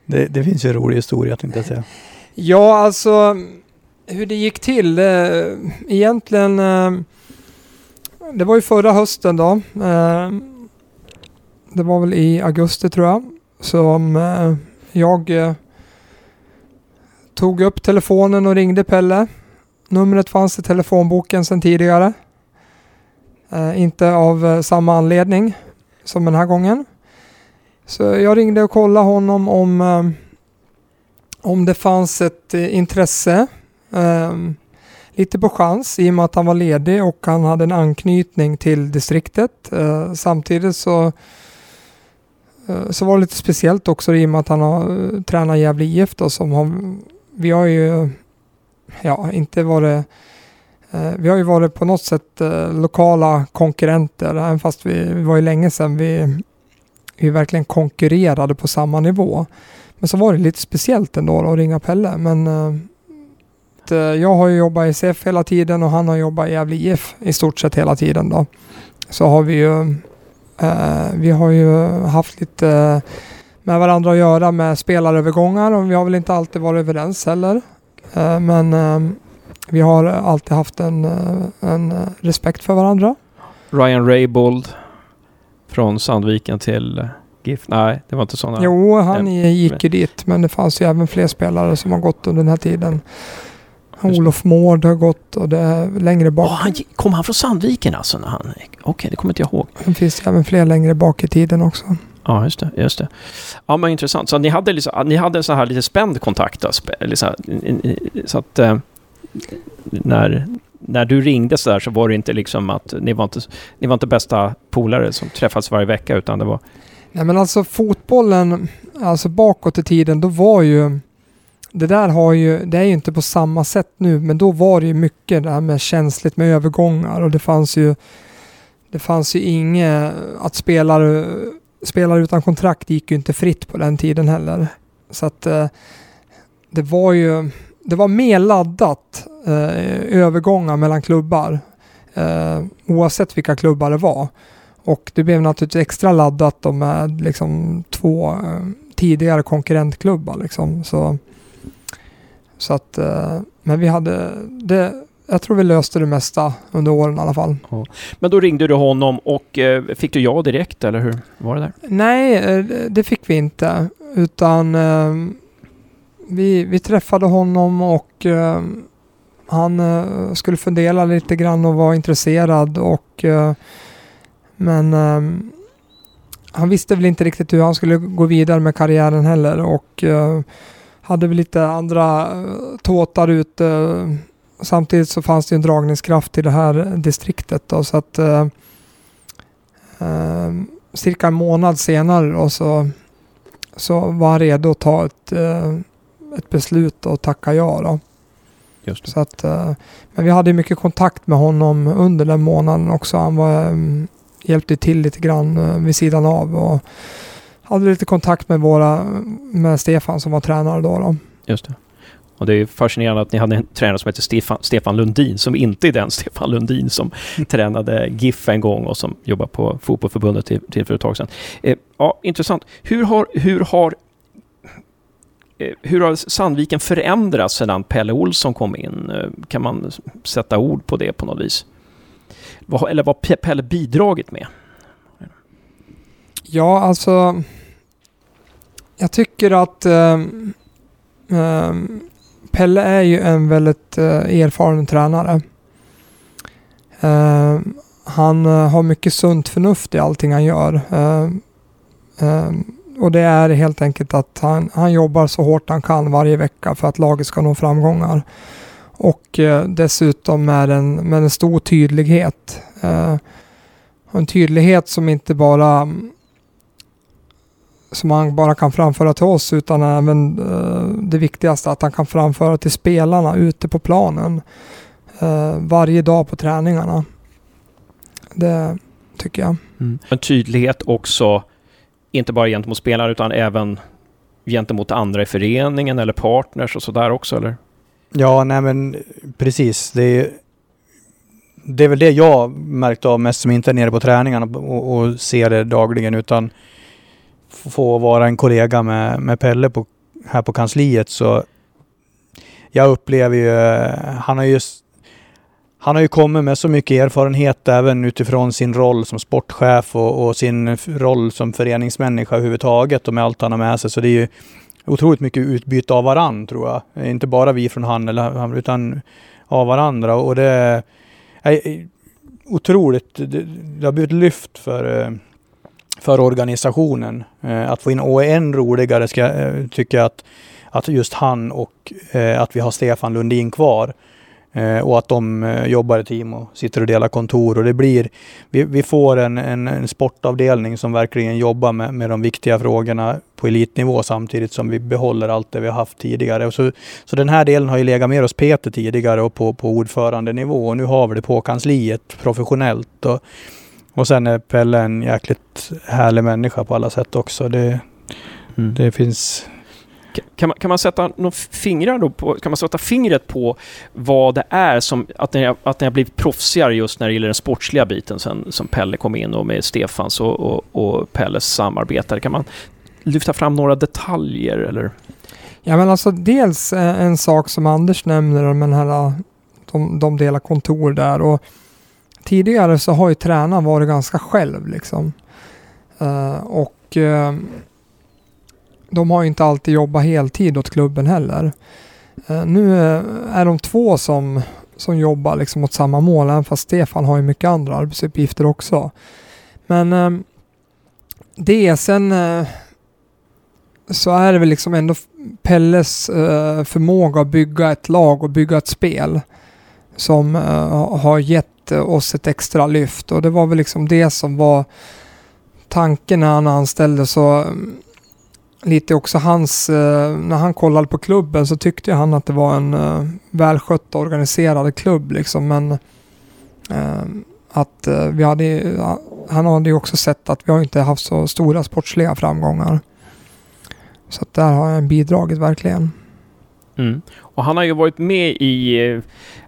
det, det finns ju en rolig historia tänkte jag säga. Ja, alltså hur det gick till. Eh, egentligen eh, det var ju förra hösten då. Eh, det var väl i augusti tror jag. Som eh, jag eh, tog upp telefonen och ringde Pelle. Numret fanns i telefonboken sedan tidigare. Eh, inte av eh, samma anledning som den här gången. Så jag ringde och kollade honom om, om det fanns ett intresse. Um, lite på chans i och med att han var ledig och han hade en anknytning till distriktet. Eh, samtidigt så, eh, så var det lite speciellt också i och med att han har eh, tränat Gävle IF då, som har, vi har ju ja, inte varit eh, vi har ju varit på något sätt eh, lokala konkurrenter, även fast vi, vi var ju länge sedan vi, vi verkligen konkurrerade på samma nivå. Men så var det lite speciellt ändå att ringa Pelle. Men eh, att, eh, jag har ju jobbat i CF hela tiden och han har jobbat i Gävle IF i stort sett hela tiden då. Så har vi ju, eh, vi har ju haft lite eh, med varandra att göra med spelarövergångar och vi har väl inte alltid varit överens heller. Men vi har alltid haft en, en respekt för varandra. Ryan Raybold från Sandviken till GIF. Nej, det var inte sådana. Jo, han gick ju dit, men det fanns ju även fler spelare som har gått under den här tiden. Olof Mård har gått och det är längre bak. Åh, han, kom han från Sandviken alltså? När han, okej, det kommer inte jag ihåg. Det finns även fler längre bak i tiden också. Ja, just det. Just det. Ja, men intressant. Så ni hade, liksom, ni hade en sån här lite spänd kontakt? så, här, så att eh, när, när du ringde så där så var det inte liksom att ni var inte, ni var inte bästa polare som träffades varje vecka utan det var... Nej men alltså fotbollen, alltså bakåt i tiden, då var ju det där har ju, det är ju inte på samma sätt nu, men då var det ju mycket det här med känsligt med övergångar och det fanns ju det fanns ju inget, att spelare, spelare utan kontrakt gick ju inte fritt på den tiden heller. Så att eh, det var ju, det var mer laddat eh, övergångar mellan klubbar eh, oavsett vilka klubbar det var. Och det blev naturligtvis extra laddat med liksom två tidigare konkurrentklubbar. Liksom. Så, så att, eh, men vi hade, det, jag tror vi löste det mesta under åren i alla fall. Men då ringde du honom och eh, fick du ja direkt eller hur var det där? Nej, eh, det- fick vi inte. Utan vi, vi träffade honom och han skulle fundera lite grann och var intresserad. Och, men han visste väl inte riktigt hur han skulle gå vidare med karriären heller. Och hade väl lite andra eh, tåtar ute. Samtidigt så fanns det en dragningskraft i det här distriktet. Då, så att eh, eh, cirka en månad senare då, så, så var han redo att ta ett, eh, ett beslut och tacka ja. Då. Så att, men vi hade mycket kontakt med honom under den månaden också. Han var, hjälpte till lite grann vid sidan av och hade lite kontakt med, våra, med Stefan som var tränare då. då. Just det. Och det är fascinerande att ni hade en tränare som heter Stefan, Stefan Lundin, som inte är den <laughs> Stefan Lundin som <laughs> tränade GIF en gång och som jobbar på Fotbollförbundet till, till för ett tag sedan. Eh, ja, intressant. Hur har, hur har eh, hur har Sandviken förändrats sedan Pelle Olsson kom in? Eh, Kan man sätta ord på det på något vis? Vad, eller vad Pelle bidragit med? Ja, alltså. Jag tycker att ehm, ehm, Pelle är ju en väldigt eh, erfaren tränare. Ehm, han eh, har mycket sunt förnuft i allting han gör. Ehm, ehm, och det är helt enkelt att han, han jobbar så hårt han kan varje vecka för att laget ska nå framgångar. Och eh, dessutom med en, med en stor tydlighet. Eh, en tydlighet som inte bara mm, som han bara kan framföra till oss utan även eh, det viktigaste att han kan framföra till spelarna ute på planen eh, varje dag på träningarna. Det tycker jag. En tydlighet också, inte bara gentemot spelare utan även gentemot andra i föreningen eller partners och sådär också, eller? Ja, nej men precis. Det är, det är väl det jag märkt av mest som inte är nere på träningarna och, och ser det dagligen utan få vara en kollega med, med Pelle på, här på kansliet så jag upplever ju, eh, han har ju han har ju kommit med så mycket erfarenhet även utifrån sin roll som sportchef och, och sin roll som föreningsmänniska överhuvudtaget och med allt han har med sig. Så det är ju otroligt mycket utbyte av varann tror jag. Inte bara vi från han eller han, utan av varandra. Och det är otroligt, det, det har blivit lyft för, för organisationen. Eh, att få in, och än roligare ska eh, jag tycka att, att just han och eh, att vi har Stefan Lundin kvar. Eh, och att de eh, jobbar i team och sitter och delar kontor. Och det blir, vi, vi får en, en, en, sportavdelning som verkligen jobbar med, med de viktiga frågorna på elitnivå samtidigt som vi behåller allt det vi har haft tidigare. Och så, så den här delen har ju legat mer hos Peter tidigare och på, på ordförandenivå. Och nu har vi det på kansliet professionellt. Och, och sen är Pelle en jäkligt härlig människa på alla sätt också. Det, mm. det finns kan man, kan man sätta några fingrar då på, kan man sätta fingret på vad det är som, att ni, att ni har blivit proffsigare just när det gäller den sportsliga biten sen som Pelle kom in och med Stefans och, och, och Pelles samarbetare. Kan man lyfta fram några detaljer eller? Ja men alltså dels eh, en sak som Anders nämner om den här, de, de delar kontor där och tidigare så har ju tränaren varit ganska själv liksom. Uh, och uh, de har ju inte alltid jobbat heltid åt klubben heller. Uh, nu är de två som, som jobbar liksom åt samma mål, även fast Stefan har ju mycket andra arbetsuppgifter också. Men det, sen så är det väl liksom ändå Pelles förmåga att bygga ett lag och bygga ett spel som eh, har gett eh, oss ett extra lyft och det var väl liksom det som var tanken när han anställde så mm, lite också hans, eh, när han kollade på klubben så tyckte han att det var en välskött välskött organiserad klubb liksom men att vi hade, han hade ju också sett att vi har inte haft så stora sportsliga framgångar. Så att där har han bidragit verkligen. Mm. Och han har ju varit med i... Eh,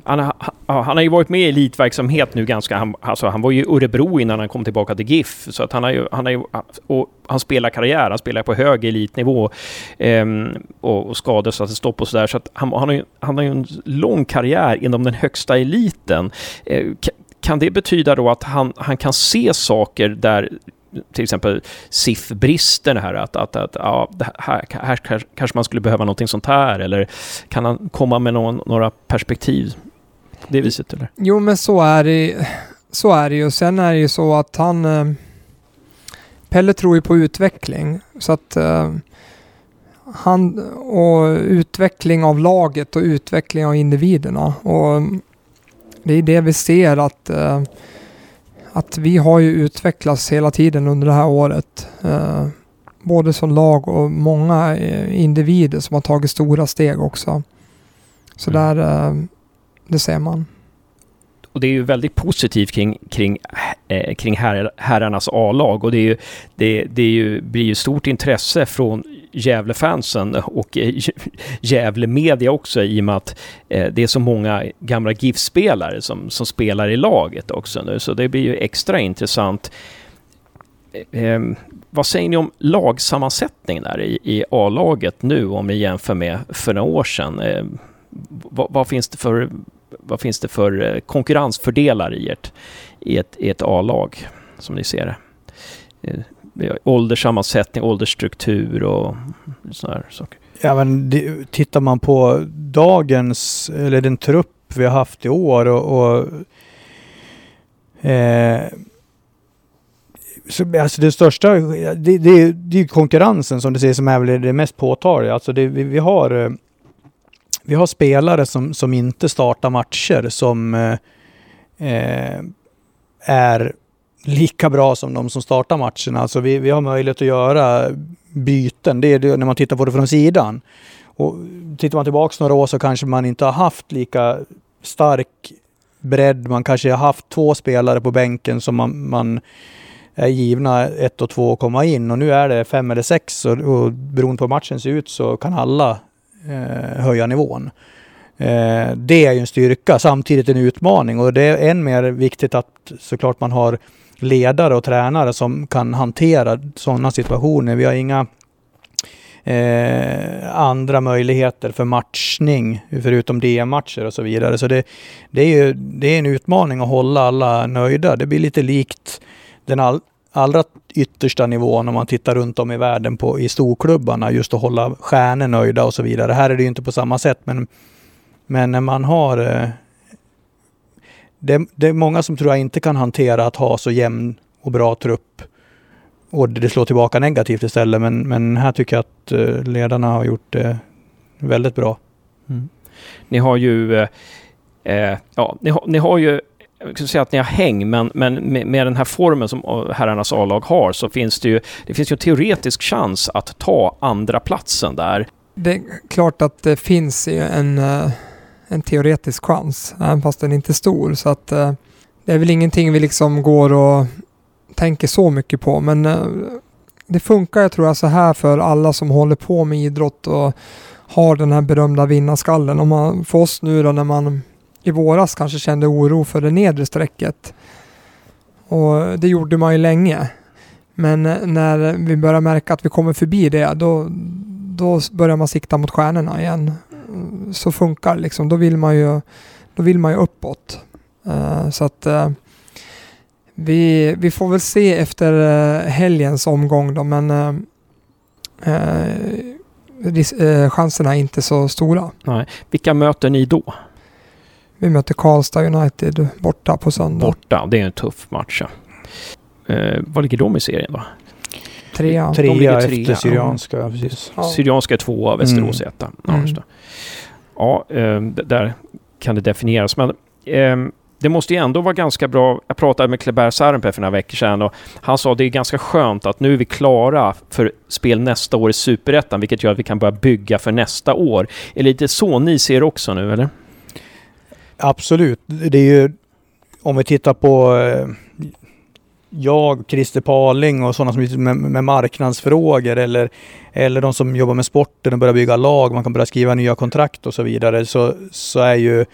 han har, han har ju varit med i elitverksamhet nu ganska... Han, alltså han var ju i Örebro innan han kom tillbaka till GIF. Så att han har ju... Han, har ju, och han spelar karriär, han spelar på hög elitnivå. Eh, och, och skadades satte stopp och sådär. Så att han, han, har ju, han har ju en lång karriär inom den högsta eliten. Eh, kan det betyda då att han, han kan se saker där till exempel SIF-bristen här, att, att, att ja, här, här kanske man skulle behöva någonting sånt här, eller kan han komma med någon, några perspektiv det viset? Eller? Jo, men så är det så är det ju. Sen är det ju så att han... Eh, Pelle tror ju på utveckling, så att eh, han och utveckling av laget och utveckling av individerna. Och det är det vi ser att eh, att vi har ju utvecklats hela tiden under det här året. Eh, både som lag och många eh, individer som har tagit stora steg också. Så mm. där, eh, det ser man och det är ju väldigt positivt kring, kring, eh, kring her, herrarnas A-lag och det, är ju, det, det är ju, blir ju stort intresse från Gävlefansen och <laughs> Gävle media också i och med att eh, det är så många gamla GIF-spelare som, som spelar i laget också nu, så det blir ju extra intressant. Eh, eh vad säger ni om lagsammansättningen där i, i A-laget nu om ni jämför med för några år sedan? Eh, vad, vad, finns det för vad finns det för eh, konkurrensfördelar i ert, i ett, i ett A-lag, som ni ser det? Ålderssammansättning, åldersstruktur och sådana här saker. Ja, men det, tittar man på dagens, eller den trupp vi har haft i år och, och eh, så, alltså det största, det, det, det är konkurrensen som du säger som är väl det mest påtagliga. Alltså det, vi, vi har eh, vi har spelare som, som inte startar matcher som eh, eh är lika bra som de som startar matcherna. Alltså vi, vi har möjlighet att göra byten. Det är det när man tittar på det från sidan. Och tittar man tillbaka några år så kanske man inte har haft lika stark bredd. Man kanske har haft två spelare på bänken som man, man är givna ett och två att komma in och nu är det fem eller sex och, och beroende på hur matchen ser ut så kan alla eh, höja nivån. Eh, det är ju en styrka, samtidigt en utmaning och det är än mer viktigt att såklart man har ledare och tränare som kan hantera sådana situationer. Vi har inga eh, andra möjligheter för matchning, förutom DM-matcher och så vidare. Så det, det, är ju det är en utmaning att hålla alla nöjda. Det blir lite likt den all, allra yttersta nivån om man tittar runt om i världen på, i storklubbarna, just att hålla stjärnor nöjda och så vidare. Här är det ju inte på samma sätt, men, men när man har eh, det, det, är många som tror jag inte kan hantera att ha så jämn och bra trupp och det slår tillbaka negativt istället. Men, men här tycker jag att eh, ledarna har gjort det väldigt bra. Mm. Ni har ju, eh, eh, ja, ni har, ni har ju jag skulle säga att ni har häng, men, men med, med, den här formen som herrarnas A-lag har så finns det ju, det finns ju en teoretisk chans att ta andra platsen där. Det är klart att det finns en, eh, en teoretisk chans, även fast den inte är stor. Så att eh, det är väl ingenting vi liksom går och tänker så mycket på. Men eh, det funkar jag tror jag så här för alla som håller på med idrott och har den här berömda vinnarskallen. Om man, för oss nu då när man i våras kanske kände oro för det nedre strecket. Och det gjorde man ju länge. Men eh, när vi börjar märka att vi kommer förbi det, då, då börjar man sikta mot stjärnorna igen. Så funkar liksom. Då vill man ju, då vill man ju uppåt. Uh, så att uh, vi, vi får väl se efter uh, helgens omgång då, men uh, chanserna är inte så stora. Nej. Vilka möter ni då? Vi möter Karlstad United borta på söndag. Borta, det är en tuff match. Eh, vad ligger de i serien då? Trea. Trea efter Syrianska, ja. precis. Ja. Syrianska är tvåa, Västerås mm. etta. Ja, mm. ja eh, där kan det definieras. Men eh, det måste ju ändå vara ganska bra. Jag pratade med Kleber Sarenpää för några veckor sedan och han sa att det är ganska skönt att nu är vi klara för spel nästa år i Superettan, vilket gör att vi kan börja bygga för nästa år. Är det lite så ni ser också nu, eller? Absolut. Det är ju, om vi tittar på eh, jag, Christer Paling och sådana som med, med marknadsfrågor eller, eller de som jobbar med sporten och börjar bygga lag, man kan börja skriva nya kontrakt och så vidare, så, så är ju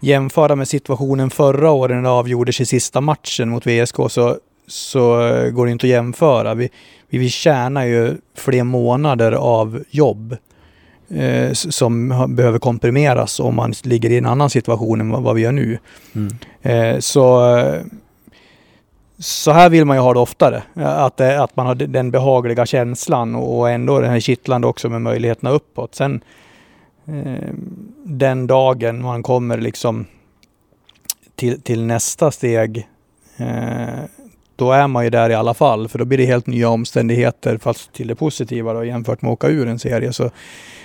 jämföra med situationen förra året när det avgjordes i sista matchen mot VSK så, så går det inte att jämföra. Vi, vi, vi tjänar ju fler månader av jobb eh, som behöver komprimeras om man ligger i en annan situation än vad vi gör nu. Mm. Eh, så, så här vill man ju ha det oftare. Att, eh, att man har den behagliga känslan och ändå den här kittlande också med möjligheterna uppåt. Sen Eh, den dagen man kommer liksom till, till nästa steg, eh, då är man ju där i alla fall, för då blir det helt nya omständigheter, fast till det positiva då, jämfört med att åka ur en serie. Så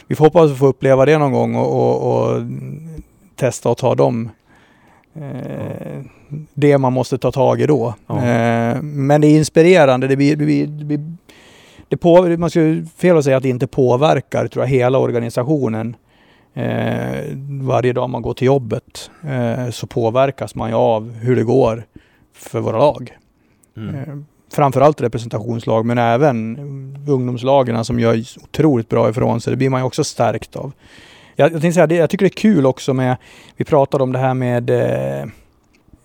vi får hoppas att få uppleva det någon gång och, och, och testa att ta dem. Eh, det man måste ta tag i då. Ja. Eh, men det är inspirerande. Det blir, det blir, det blir det på, man skulle fel att säga att det inte påverkar tror jag, hela organisationen. Eh, varje dag man går till jobbet eh, så påverkas man ju av hur det går för våra lag. Mm. Eh, framförallt representationslag men även ungdomslagen som gör otroligt bra ifrån sig. Det blir man ju också stärkt av. Jag, jag, säga, det, jag tycker det är kul också med, vi pratade om det här med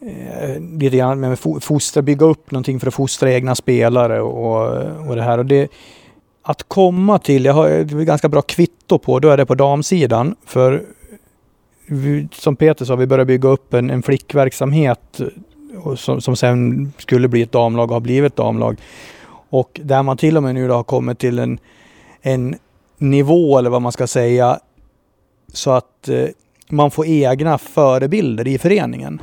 eh, lite grann med fostra, bygga upp någonting för att fostra egna spelare och, och det här. Och det, att komma till, jag har ett ganska bra kvitto på, då är det på damsidan. För vi, som Peter sa, vi började bygga upp en, en flickverksamhet eh, som, som sen skulle bli ett damlag och har blivit ett damlag. Och där man till och med nu har kommit till en, en nivå, eller vad man ska säga, så att eh, man får egna förebilder i föreningen.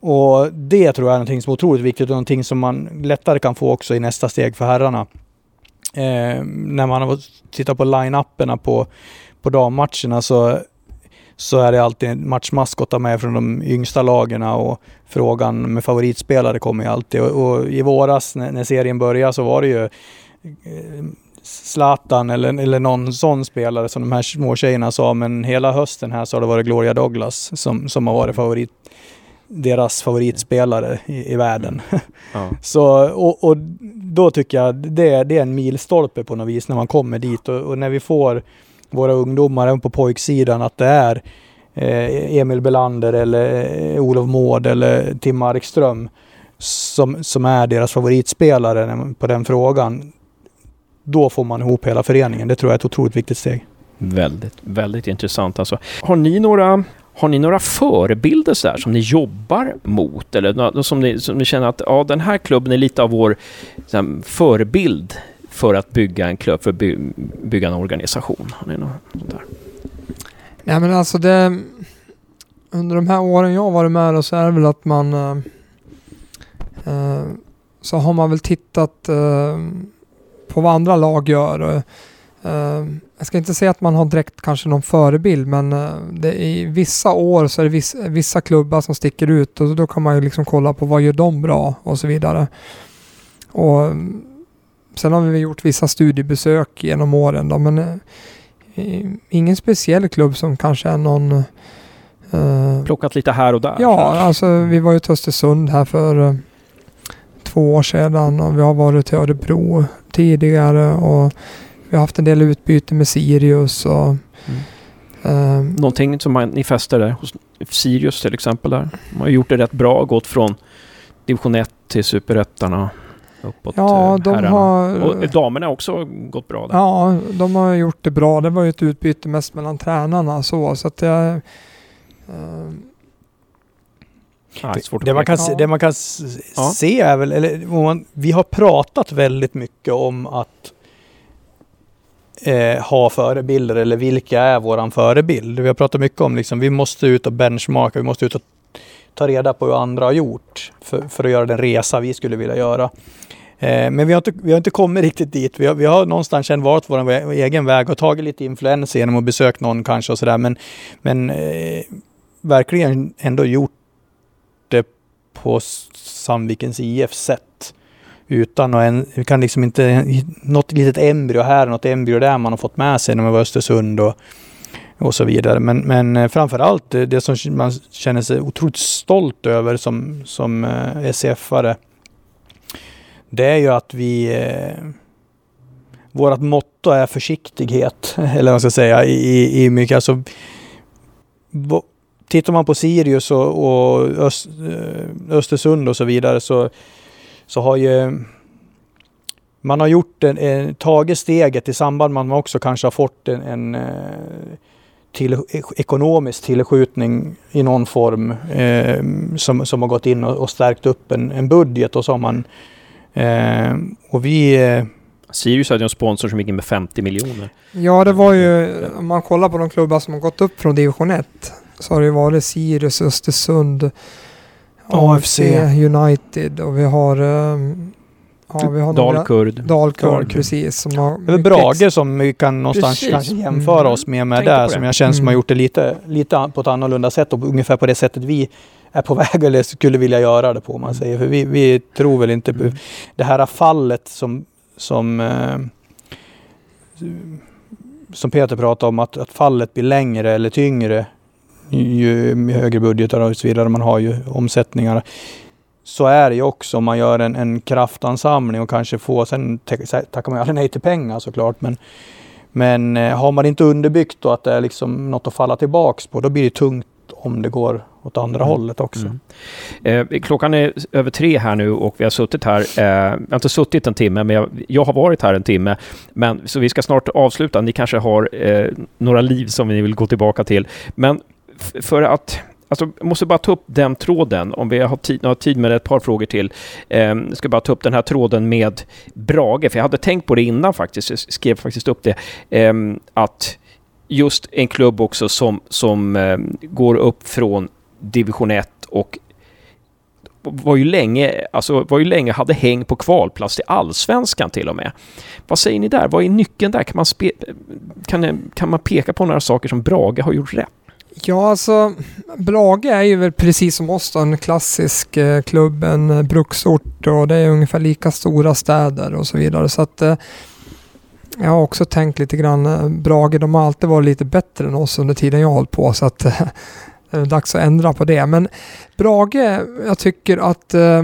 Och det tror jag är någonting som är otroligt viktigt och någonting som man lättare kan få också i nästa steg för herrarna eh, när man har tittat på line-upperna på, på dammatcherna så, så är det alltid matchmaskotar med från de yngsta lagen och frågan med favoritspelare kommer ju alltid. Och, och i våras när, när, serien började så var det ju eh, Zlatan eller, eller någon sån spelare som de här små tjejerna sa, men hela hösten här så har det varit Gloria Douglas som, som har varit favorit deras favoritspelare i, i världen. Mm. Ja. <laughs> så, och, och, då tycker jag det, det är en milstolpe på något vis när man kommer dit och, och när vi får våra ungdomar även på pojksidan att det är eh, Emil Belander eller eh, Olof Mård eller Tim Markström som, som är deras favoritspelare på den frågan. då får man ihop hela föreningen. Det tror jag är ett otroligt viktigt steg. Väldigt, väldigt intressant alltså. Har ni några har ni några förebilder så där, som ni jobbar mot? Eller som ni, som ni känner att ja, den här klubben är lite av vår här, förebild för att bygga en klubb, för att by, bygga en organisation? Har ni något sånt där? Nej men alltså det... Under de här åren jag har varit med så är det väl att man... Eh, eh, så har man väl tittat eh, på vad andra lag gör jag ska inte säga att man har direkt kanske någon förebild men det, i vissa år så är det vissa, vissa klubbar som sticker ut och då kan man ju liksom kolla på vad gör de bra och så vidare. Och Sen har vi gjort vissa studiebesök genom åren då, men ingen speciell klubb som kanske är någon... Uh, Plockat lite här och där? Ja, alltså vi var ju till Östersund här för uh, två år sedan och vi har varit till Örebro tidigare och vi har haft en del utbyte med Sirius och... Mm. Uh, Någonting som man, ni fäster där hos Sirius till exempel där? De har gjort det rätt bra, gått från division 1 till superettarna uppåt Ja, de herrarna. har... Och damerna har också gått bra där. Ja, de har gjort det bra. Det var ju ett utbyte mest mellan tränarna så, så att jag... Ah, det, det, man kan, ja. det man kan ja. se är väl, eller man, vi har pratat väldigt mycket om att eh, ha förebilder eller vilka är våran förebild. Vi har pratat mycket om liksom, vi måste ut och benchmarka, vi måste ut och ta reda på hur andra har gjort för, för att göra den resa vi skulle vilja göra. Eh, men vi har, inte, vi har inte kommit riktigt dit. Vi har, vi har någonstans känt valt vår egen väg och tagit lite influenser genom att besöka någon kanske och sådär. Men, men eh, verkligen ändå gjort det på Sandvikens IF sätt. Utan att en, vi kan liksom inte, något litet embryo här, något embryo där man har fått med sig när man var i Östersund och, och så vidare. Men, men eh, framförallt eh, det som man känner sig otroligt stolt över som, som eh, SCF-are det är ju att vi... Eh, Vårt motto är försiktighet, <laughs> eller vad ska jag säga, i, i mycket. Alltså, bo, tittar man på Sirius och, och Öst, Östersund och så vidare så, så har ju man har gjort en, en, tagit steget i samband med att man också kanske har fått en, en eh, till, ekonomisk tillskjutning i någon form eh, som, som har gått in och, och stärkt upp en, en budget och så har man Eh, och vi... Eh, Sirius hade en sponsor som gick in med 50 miljoner. Ja, det var ju, om man kollar på de klubbar som har gått upp från division 1, så har det varit Sirius, Östersund, AFC, United och vi har um, Ja, vi har Dalkurd. Dalkurd, precis. Som har det är Brage som vi kan någonstans kanske jämföra mm. oss med, med där, som jag känner mm. som har gjort det lite, lite på ett annorlunda sätt och ungefär på det sättet vi är på <laughs> väg eller skulle vilja göra det på man säger. För vi, vi tror väl inte på det här fallet som, som, eh, som Peter pratade om, att, att fallet blir längre eller tyngre ju högre budgetar och så vidare man har ju omsättningar. Så är det ju också om man gör en, en kraftansamling och kanske får, sen tackar man aldrig nej till pengar såklart, men men eh, har man inte underbyggt då att det är liksom något att falla tillbaks på, då blir det tungt om det går åt andra mm. hållet också. Mm. Eh, klockan är över tre här nu och vi har suttit här, eh, jag har inte suttit en timme, men jag, jag, har varit här en timme. Men, så vi ska snart avsluta, ni kanske har eh, några liv som ni vill gå tillbaka till. Men för att Alltså, jag måste bara ta upp den tråden, om vi har tid, har tid med ett par frågor till. Eh, jag ska bara ta upp den här tråden med Brage, för jag hade tänkt på det innan faktiskt, jag skrev faktiskt upp det, eh, att just en klubb också som, som eh, går upp från division 1 och var ju länge, alltså var ju länge hade häng på kvalplats till allsvenskan till och med. Vad säger ni där? Vad är nyckeln där? Kan man, spe, kan, kan man peka på några saker som Brage har gjort rätt? Ja, alltså Brage är ju väl precis som oss då, en klassisk eh, klubb, en eh, bruksort och det är ungefär lika stora städer och så vidare. Så att eh, jag har också tänkt lite grann, eh, Brage de har alltid varit lite bättre än oss under tiden jag har hållit på så att eh, det är dags att ändra på det. Men Brage, jag tycker att eh,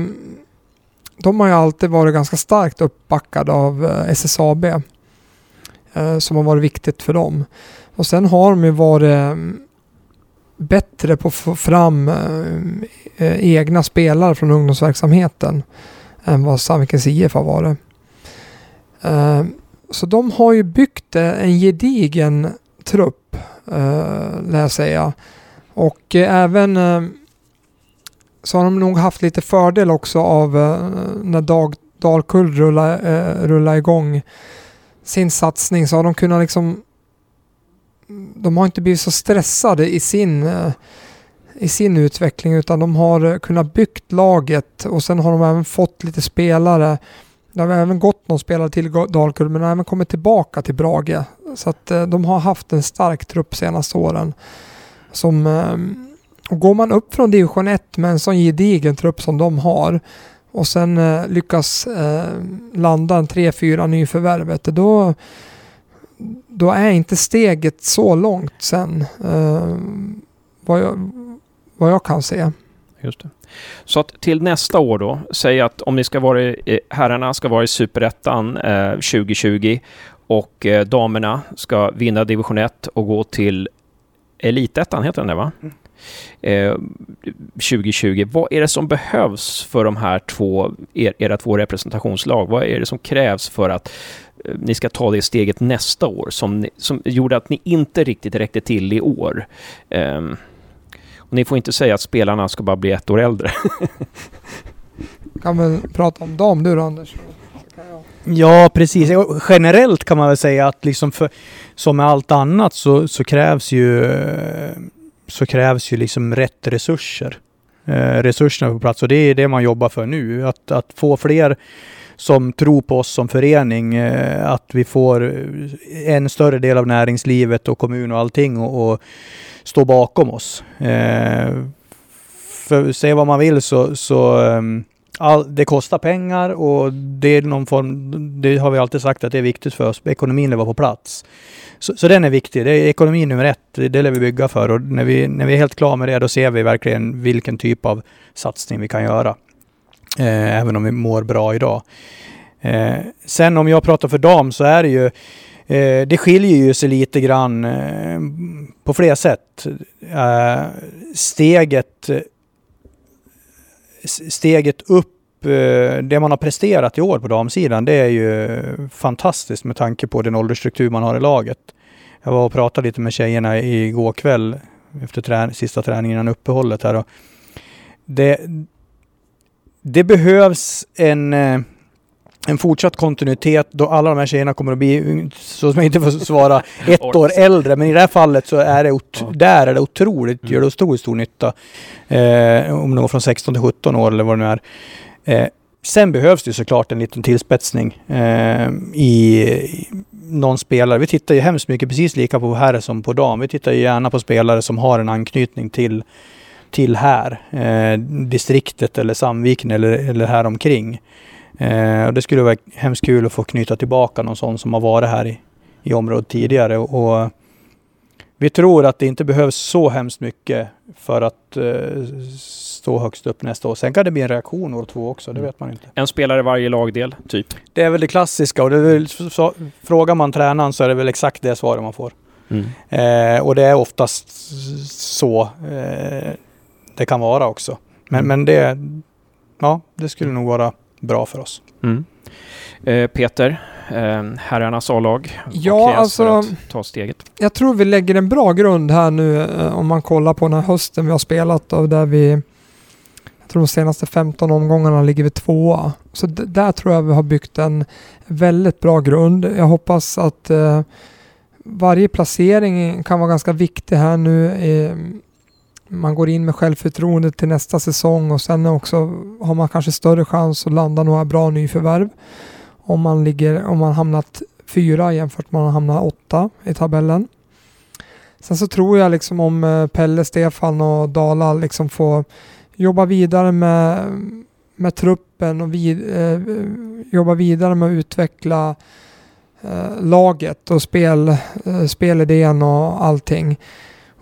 de har ju alltid varit ganska starkt uppbackade av eh, SSAB eh, som har varit viktigt för dem. Och sen har de ju varit bättre på att få fram eh, eh, egna spelare från ungdomsverksamheten än vad Sandvikens IF har varit. Eh, så de har ju byggt en gedigen trupp, eh, lär jag säga. Och eh, även eh, så har de nog haft lite fördel också av eh, när Dag Dalkull rullade, eh, rullade igång sin satsning så har de kunnat liksom de har inte blivit så stressade i sin, eh, i sin utveckling utan de har eh, kunnat byggt laget och sen har de även fått lite spelare. Det har även gått någon spelare till Dalkull men även kommit tillbaka till Brage. Så att eh, de har haft en stark trupp senaste åren. Som, och går man upp från division 1 med en sån gedigen trupp som de har och sen lyckas landa en 3-4 nyförvärvet då då är inte steget så långt sen. Uh, vad, jag, vad jag kan se. Just det. Så att till nästa år då, säg att om ni ska vara i, herrarna ska vara i Superettan eh, 2020 och eh, damerna ska vinna division 1 och gå till Elitettan, heter den det va? Mm. Eh, 2020. Vad är det som behövs för de här två, er, era två representationslag? Vad är det som krävs för att ni ska ta det steget nästa år som, ni, som gjorde att ni inte riktigt räckte till i år. Um, och ni får inte säga att spelarna ska bara bli ett år äldre. <laughs> kan väl prata om dem du då Anders? Ja, precis. Generellt kan man väl säga att liksom för, som med allt annat så, så krävs ju så krävs ju liksom rätt resurser. Eh, resurserna på plats och det är det man jobbar för nu. Att, att få fler som tror på oss som förening, eh, att vi får eh, en större del av näringslivet och kommun och allting och, och stå bakom oss. Eh, för säg vad man vill så, så ehm, all, det kostar pengar och det är någon form, det har vi alltid sagt att det är viktigt för oss. Ekonomin lever på plats. Så, så den är viktig. Det är ekonomi nummer ett. Det, det lär vi bygga för och när vi, när vi är helt klara med det, då ser vi verkligen vilken typ av satsning vi kan göra. Eh, även om vi mår bra idag. Eh, sen om jag pratar för dam så är det ju eh, det skiljer ju sig lite grann eh, på flera sätt. Eh, steget, steget upp eh, det man har presterat i år på damsidan, det är ju fantastiskt med tanke på den åldersstruktur man har i laget. Jag var och pratade lite med tjejerna igår kväll efter trä sista träningen innan uppehållet här. Och det, det behövs en, eh, en fortsatt kontinuitet då alla de här tjejerna kommer att bli, så som jag inte får svara, <laughs> ett år äldre. Men i det här fallet så är det, ja. där är det otroligt, mm. gör det otroligt stor nytta. Eh, om de går från 16 till 17 år eller vad det nu är. Eh, sen behövs det såklart en liten tillspetsning eh, i, i någon spelare. Vi tittar ju hemskt mycket precis lika på herr som på dam. Vi tittar ju gärna på spelare som har en anknytning till till här, eh, distriktet eller Sandviken eller, eller här omkring. Eh, och det skulle vara hemskt kul att få knyta tillbaka någon sån som har varit här i, i området tidigare. Och, vi tror att det inte behövs så hemskt mycket för att eh, stå högst upp nästa år. Sen kan det bli en reaktion år två också, det mm. vet man inte. En spelare varje lagdel, typ? Det är väl det klassiska och det väl, så, frågar man tränaren så är det väl exakt det svaret man får. Mm. Eh, och det är oftast så. Eh, det kan vara också. Men, mm. men det, ja, det skulle nog vara bra för oss. Mm. Eh, Peter, eh, herrarnas A-lag. Ja, alltså. ta steget? Jag tror vi lägger en bra grund här nu eh, om man kollar på den här hösten vi har spelat och där vi jag tror de senaste 15 omgångarna ligger vi tvåa. Så där tror jag vi har byggt en väldigt bra grund. Jag hoppas att eh, varje placering kan vara ganska viktig här nu. Man går in med självförtroende till nästa säsong och sen också har man kanske större chans att landa några bra nyförvärv. Om man, ligger, om man hamnat fyra jämfört med om man hamnat åtta i tabellen. Sen så tror jag liksom om eh, Pelle, Stefan och Dala liksom får jobba vidare med, med truppen och vid, eh, jobba vidare med att utveckla eh, laget och spel, eh, spelidén och allting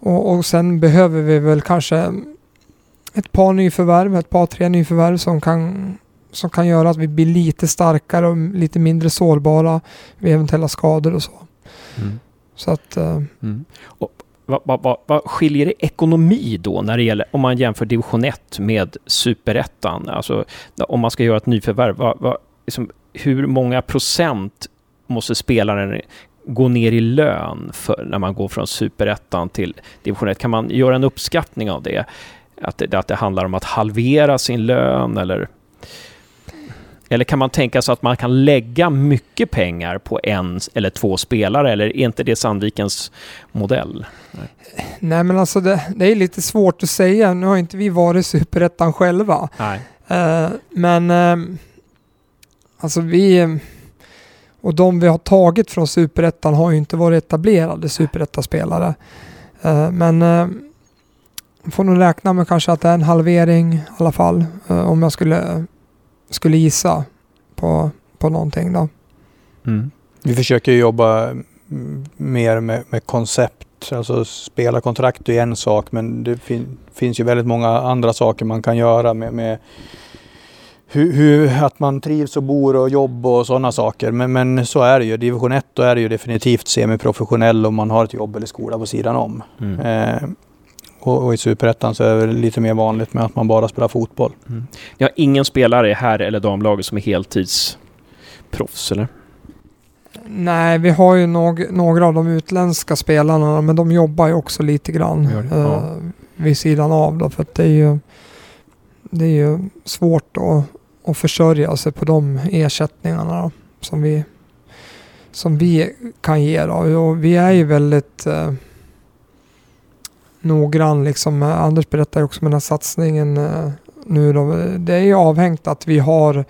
och, och sen behöver vi väl kanske ett par nyförvärv, ett par tre nyförvärv som kan, som kan göra att vi blir lite starkare och lite mindre sårbara vid eventuella skador och så. Mm. Så att... Uh, mm. och, vad, vad, vad, vad skiljer det ekonomi då när det gäller, om man jämför division 1 med superettan? Alltså om man ska göra ett nyförvärv, vad, vad, liksom, hur många procent måste spelaren gå ner i lön för, när man går från superettan till division 1? Kan man göra en uppskattning av det? Att, det? att det handlar om att halvera sin lön eller? Eller kan man tänka sig att man kan lägga mycket pengar på en eller två spelare eller är inte det Sandvikens modell? Nej, Nej men alltså det, det, är lite svårt att säga. Nu har inte vi varit superettan själva. Nej. Uh, men uh, alltså vi och de vi har tagit från superettan har ju inte varit etablerade superettaspelare. Eh, men eh, får nog räkna med kanske att det är en halvering i alla fall. Eh, om jag skulle, skulle gissa på, på någonting då. Mm. Vi försöker jobba mm, mer med, med koncept. Alltså spela kontrakt är en sak men det fin finns ju väldigt många andra saker man kan göra med, med hur, hur, att man trivs och bor och jobb och sådana saker. Men, men så är det ju. Division 1 då är det ju definitivt semiprofessionell om man har ett jobb eller skola på sidan om. Mm. Eh, och, och, i Superettan så är det lite mer vanligt med att man bara spelar fotboll. Mm. Jag har ingen spelare i herr eller damlaget som är heltidsproffs eller? Nej, vi har ju någ, några av de utländska spelarna men de jobbar ju också lite grann eh, ja. vid sidan av då för att det är ju det är ju svårt att, och försörja sig på de ersättningarna då, som, vi, som vi kan ge. Då. Och vi är ju väldigt eh, noggrann. Liksom. Anders berättade också om den här satsningen eh, nu. Då. Det är ju avhängt att vi har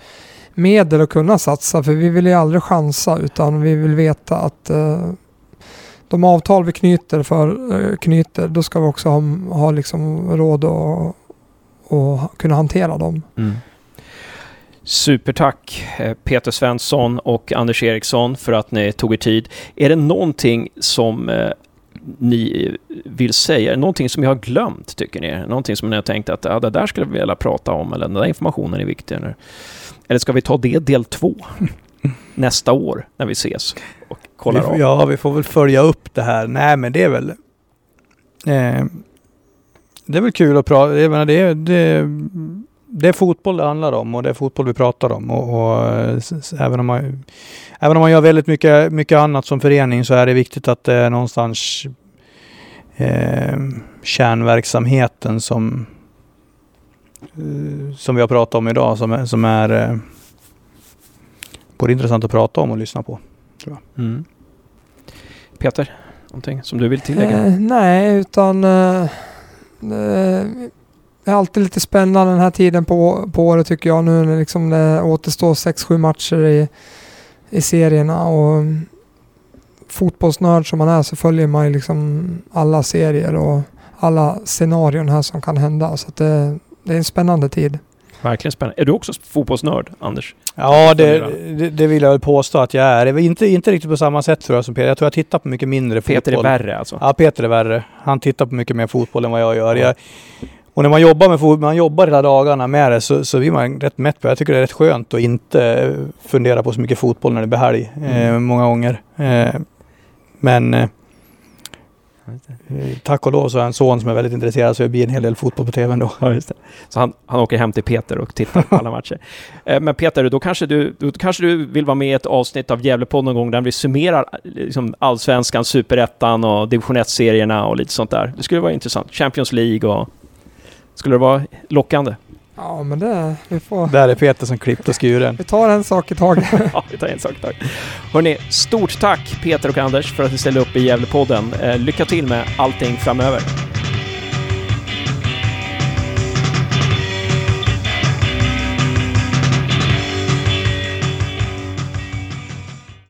medel att kunna satsa för vi vill ju aldrig chansa utan vi vill veta att eh, de avtal vi knyter, för, eh, knyter då ska vi också ha, ha liksom råd att kunna hantera dem. Mm. Supertack eh, Peter Svensson och Anders Eriksson för att ni tog er tid. Är det någonting som eh, ni vill säga? Är det någonting som jag har glömt, tycker ni? Någonting som ni har tänkt att ja, det där skulle vi vilja prata om, eller den där informationen är viktig? Eller, eller ska vi ta det del två <laughs> nästa år när vi ses och kollar vi får, av? Ja, vi får väl följa upp det här. Nej, men det är väl... Eh, det är väl kul att prata. Jag menar, det, det, det är fotboll det handlar om och det är fotboll vi pratar om. Och, och även, om man, även om man gör väldigt mycket, mycket annat som förening så är det viktigt att det är någonstans eh, kärnverksamheten som, eh, som vi har pratat om idag som är, som är eh, både intressant att prata om och lyssna på. Tror jag. Mm. Peter, någonting som du vill tillägga? Eh, nej, utan eh, det är alltid lite spännande den här tiden på, på året tycker jag nu när liksom det återstår 6-7 matcher i, i serierna. Och fotbollsnörd som man är så följer man ju liksom alla serier och alla scenarion här som kan hända. Så det, det är en spännande tid. Verkligen spännande. Är du också fotbollsnörd, Anders? Ja, det, det, det, vill jag väl påstå att jag är. Inte, inte riktigt på samma sätt tror jag som Peter. Jag tror jag tittar på mycket mindre Peter fotboll. Peter är värre alltså? Ja, Peter är värre. Han tittar på mycket mer fotboll än vad jag gör. Jag, och när man jobbar med man jobbar hela dagarna med det så, så blir man rätt mätt på det. Jag tycker det är rätt skönt att inte fundera på så mycket fotboll när det blir helg. Mm. Eh, många gånger. Eh, men eh, Tack och lov så har jag en son som är väldigt intresserad så det blir en hel del fotboll på tv ändå. Ja, så han, han åker hem till Peter och tittar på alla matcher. <laughs> Eh, men Peter, då kanske, du, då kanske du vill vara med i ett avsnitt av Gävlepodden någon gång där vi summerar liksom allsvenskan, superettan och division 1-serierna och lite sånt där. Det skulle vara intressant. Champions League och... Skulle det vara lockande? Ja, men det... Vi får... Där är Peter som klippt och skuren. <laughs> Vi tar en sak i taget. <laughs> ja, vi tar en sak i taget. Hörrni, stort tack Peter och Anders för att ni ställde upp i Gävlepodden. Eh, lycka till med allting framöver.